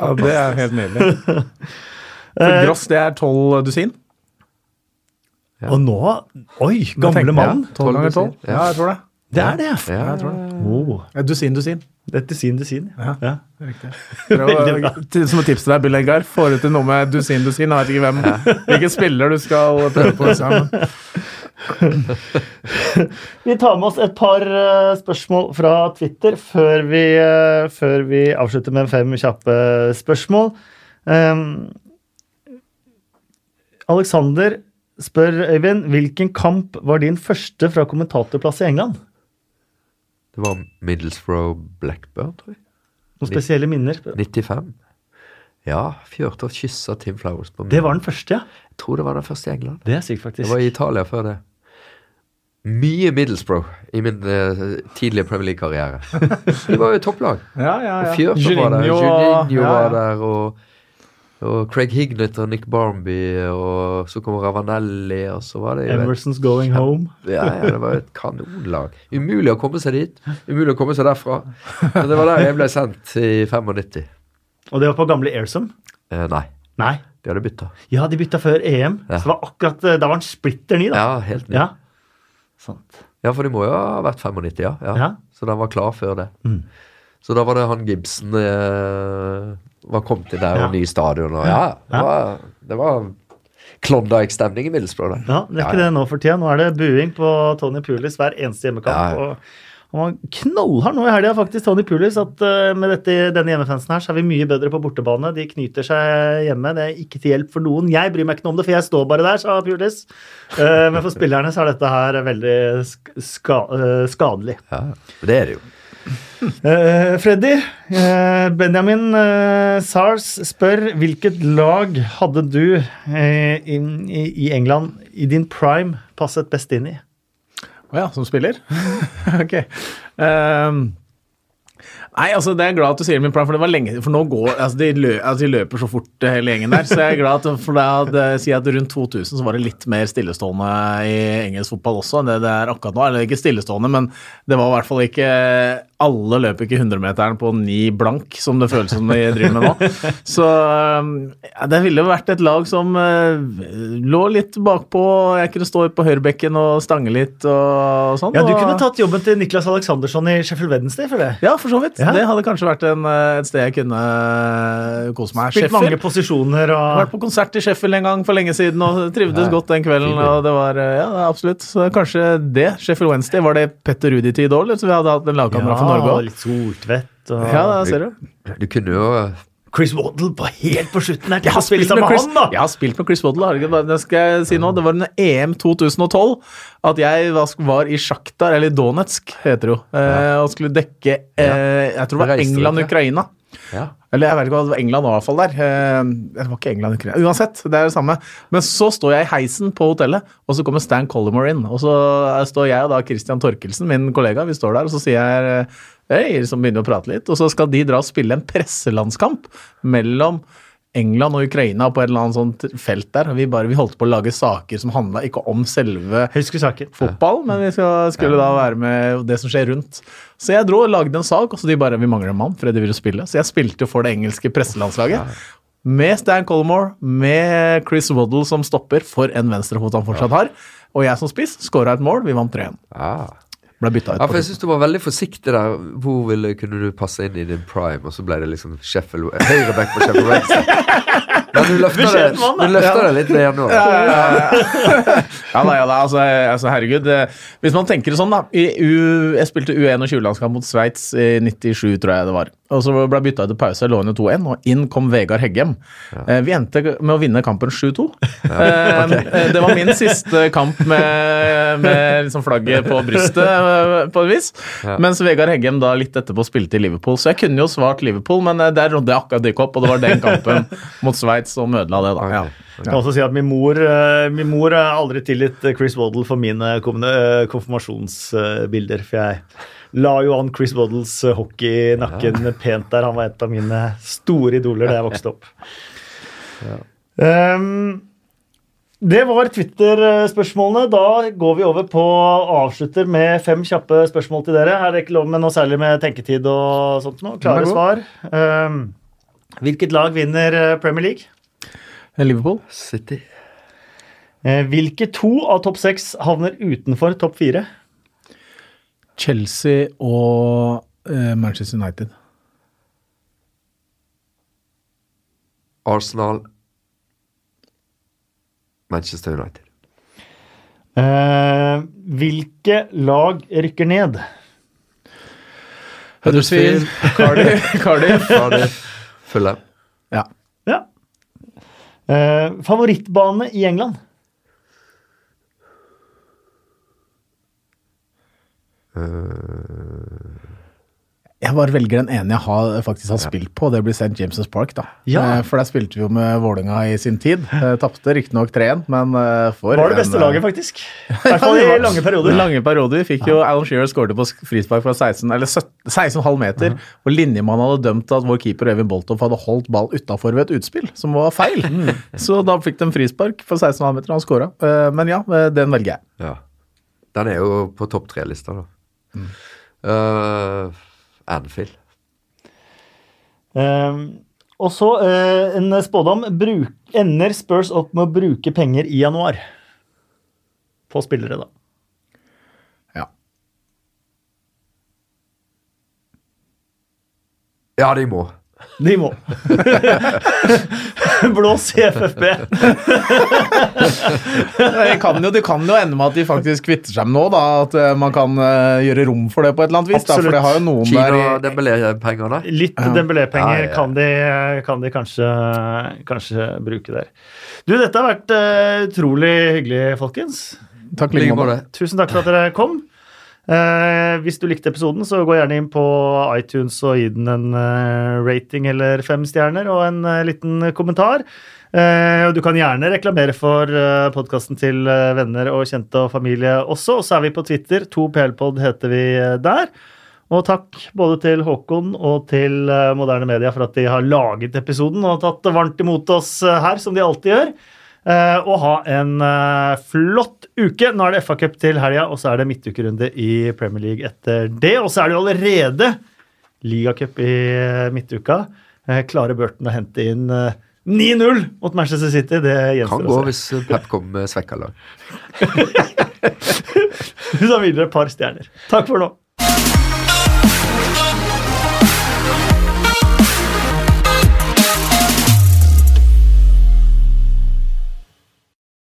Ja, det er helt nydelig. For gross, det er tolv dusin? og nå Oi, gamle mann. Tolv ganger tolv? Ja. Ja, jeg tror det. Det er det, ja. Ja, jeg tror det. Oh, Ja, dusin, dusin. det er dusin, dusin. Ja. Ja. Riktig. Prøv Som et tips til deg, Bill Edgar, får du til noe med dusin, dusin. Jeg vet ikke hvem, hvilken spiller du skal prøve på. Sammen. Vi tar med oss et par eh, spørsmål fra Twitter før vi, eh, før vi avslutter med fem kjappe spørsmål. Um, Alexander spør Øyvind hvilken kamp var din første fra kommentatorplass i England? Det var Middlesbrough Blackburn, tror jeg. Noen spesielle minner? 95. Ja, Fjørte og kyssa Tim Flowers på meg. Det var den første, ja. Jeg tror det var den første i England. Det er sykt, faktisk. Det var i Italia før det. Mye Middlesbrough i min uh, tidlige Premier League-karriere. De var jo topplag. Ja, ja, ja. Fjørtoft var der, Juninho var der, og, og Craig Hignett og Nick Barmby, og så kom Ravanelli, og så var det jo et, Emerson's Going Home. ja, ja, det var et kanonlag. Umulig å komme seg dit. Umulig å komme seg derfra. Men det var der jeg ble sendt i 95. Og det var på gamle Airsome? Eh, nei, Nei. de hadde bytta. Ja, de bytta før EM. Ja. Så det var akkurat, eh, Da var han splitter ny, da. Ja, helt ny. Ja. Sant. Ja, for de må jo ha vært 95, ja. ja. Ja. Så den var klar før det. Mm. Så da var det han Gibson eh, var kommet inn der, Ja. og ny stadion, og ja, det var, det var Klondyke-stemning i Middlesbrough der. Ja, det er ikke det nå for tida. Nå er det buing på Tony Pulis hver eneste hjemmekamp. Ja, ja. og han var knallhard nå i helga, faktisk, Tony Pulis. At eh, med dette, denne hjemmefansen her, så er vi mye bedre på bortebane. De knyter seg hjemme. Det er ikke til hjelp for noen. Jeg bryr meg ikke noe om det, for jeg står bare der, sa Pulis. Eh, men for spillerne så er dette her veldig ska eh, skadelig. Ja, det er det jo. Eh, Freddy, uh, Benjamin uh, Sars spør hvilket lag hadde du i, i England i din prime passet best inn i? Å ja, som spiller? ok. Um, nei, altså det er glad at du sier min plan, for det var lenge For nå går altså de, lø, altså de løper så fort, hele gjengen der. Så jeg er glad at, for det at, si at rundt 2000 så var det litt mer stillestående i engelsk fotball også enn det det er akkurat nå. Eller ikke stillestående, men det var i hvert fall ikke alle løper ikke 100-meteren på ni blank, som det føles som de driver med nå. Så ja, det ville vært et lag som uh, lå litt bakpå. Jeg kunne stå på høyrebekken og stange litt og sånn. Ja, Du og- kunne tatt jobben til Niklas Aleksandersson i Sheffield Wednesday for det. Ja, for så vidt. Ja. Det hadde kanskje vært en, eh, et sted jeg kunne eh, kose meg. Spilt mange posisjoner og vært på konsert i Sheffield en gang for lenge siden og trivdes godt den kvelden. Og det var, eh, ja, absolutt. Så kanskje det. Sheffield Wednesday, var det Petter Rudi-tid Idol, eller så vi hadde hatt en lagkamerat fra Norge òg? litt soltvett og Ja, da ser du. Du kunne jo Chris Waddle på helt på slutten her. Jeg har, spilt med Chris, han, da! jeg har spilt med Chris Waddle. Det skal jeg si nå. Det var under EM 2012 at jeg var- var i Sjaktar, eller Donetsk heter det jo, eh, og skulle dekke eh, Jeg tror det var England-Ukraina. Ja. Eller jeg vet ikke hva det var England var i hvert fall der. Eh, Det var ikke England, Ukraina. Uansett, det er det samme. Men så står jeg i heisen på hotellet, og så kommer Stan Collymore inn. Og så står jeg og da Christian Torkelsen, min kollega, vi står der, og så sier jeg Hei, som begynner å prate litt. Og så skal de dra og spille en presselandskamp mellom England og Ukraina på et eller annet sånt felt der. Vi, bare, vi holdt på å lage saker som handla ikke om selve fotball, men vi skal, skulle da være med det som skjer rundt. Så jeg dro og lagde en sak, og så de bare Vi mangler en mann, Freddy vil jo spille. Så jeg spilte for det engelske presselandslaget. Med Stan Colmore, med Chris Waddle som stopper, for en venstrefot han fortsatt har. Og jeg som spiss skåra et mål. Vi vant 3-1. Ah. Ble bytta ut. Ja, for jeg syns du var veldig forsiktig der. Hvor ville, kunne du passe inn i din prime? Og så ble det liksom Sheffield Høyreback på Sheffield Wednesday. Men du løfter det, du løfter det litt ned nå. Ja da, ja da, altså, altså herregud. eh, Hvis man tenker det sånn, da. I U, jeg spilte U21-landskamp mot Sveits i 97, tror jeg det var. Og så ble jeg bytta ut til pause, lå under 2-1, og inn kom Vegard Heggem. Ja. Vi endte med å vinne kampen 7-2. Ja, okay. Det var min siste kamp med, med liksom flagget på brystet, eh, på et vis. Ja. Mens Vegard Heggem da litt etterpå spilte i Liverpool. Så jeg kunne jo svart Liverpool, men eh, der rodde jeg akkurat dykk opp, og det var den kampen mot Sveits som ødela det, da. Ja. Jeg kan også si at Min mor eh, Min mor har aldri tilgitt eh, Chris Waddle for mine eh, konfirmasjonsbilder. For jeg la jo an Chris Waddles hockeynakken hockey-nakken pent der. Han var et av mine store idoler da jeg vokste opp. Um, det var Twitter-spørsmålene. Da går vi over på avslutter med fem kjappe spørsmål til dere. Her er det ikke lov med noe særlig med tenketid og sånt noe. Klare svar. Um, hvilket lag vinner eh, Premier League? Liverpool. City. Eh, Hvilke to av topp seks havner utenfor topp fire? Chelsea og eh, Manchester United. Arsenal. Manchester United. Eh, hvilke lag rykker ned? Huddersfield, Cardiff, Cardiff. Cardiff. Fulham. Ja. Ja. Eh, favorittbane i England? Jeg bare velger den ene jeg har, faktisk har spilt på, det blir St. James' Park. da. Ja. Eh, For der spilte vi jo med Vålinga i sin tid. Eh, Tapte riktignok 3-1, men eh, for Var det beste en, eh, laget, faktisk. I hvert fall i lange perioder. Lange perioder. Vi fikk jo Alan Shearer skåret på frispark fra 16, eller 17 16,5 meter, og linjemannen hadde dømt at vår keeper Øyvind Boltov hadde holdt ball utafor ved et utspill, som var feil. Så da fikk de frispark fra 16,5 meter, og han skåra. Eh, Men ja, eh, den velger jeg. Ja. Den er jo på topp tre-lista, da. Uh, Anfield. Um, og så uh, en spådom. Bruk, ender Spurs opp med å bruke penger i januar? På spillere, da. Ja. Ja, de må. De må. Blås i FFB. Det kan, jo, det kan jo ende med at de faktisk kvitter seg med nå, da. At eh, man kan eh, gjøre rom for det på et eller annet vis. Da, for det har jo noen Kino der Dembélé-penger, da? Litt Ja. Dembélé-penger Ja, ja, kan, de, kan de kanskje, kanskje bruke der. Du, dette har vært eh, utrolig hyggelig, folkens. Takk Like måte. Tusen takk for at dere kom. Eh, hvis du likte episoden, så gå gjerne inn på iTunes og gi den en eh, rating eller fem stjerner og en eh, liten kommentar. Eh, du kan gjerne reklamere for uh, podkasten til eh, venner og kjente og familie også. Og så er vi på Twitter. 2PLpod heter vi eh, der. Og takk både til Håkon og til eh, Moderne Media for at de har laget episoden og tatt varmt imot oss eh, her, som de alltid gjør. Eh, og ha en eh, flott uke. Nå er det FA-cup til helga, og så er det midtukerunde i Premier League etter det. Og så er det jo allerede ligacup i eh, midtuka. Klarer Burton å hente inn eh, 9-0 mot Manchester City? Det Kan gjenstår gå å se. hvis eh, Pep kommer med svekka lag. Så videre et par stjerner. Takk for nå.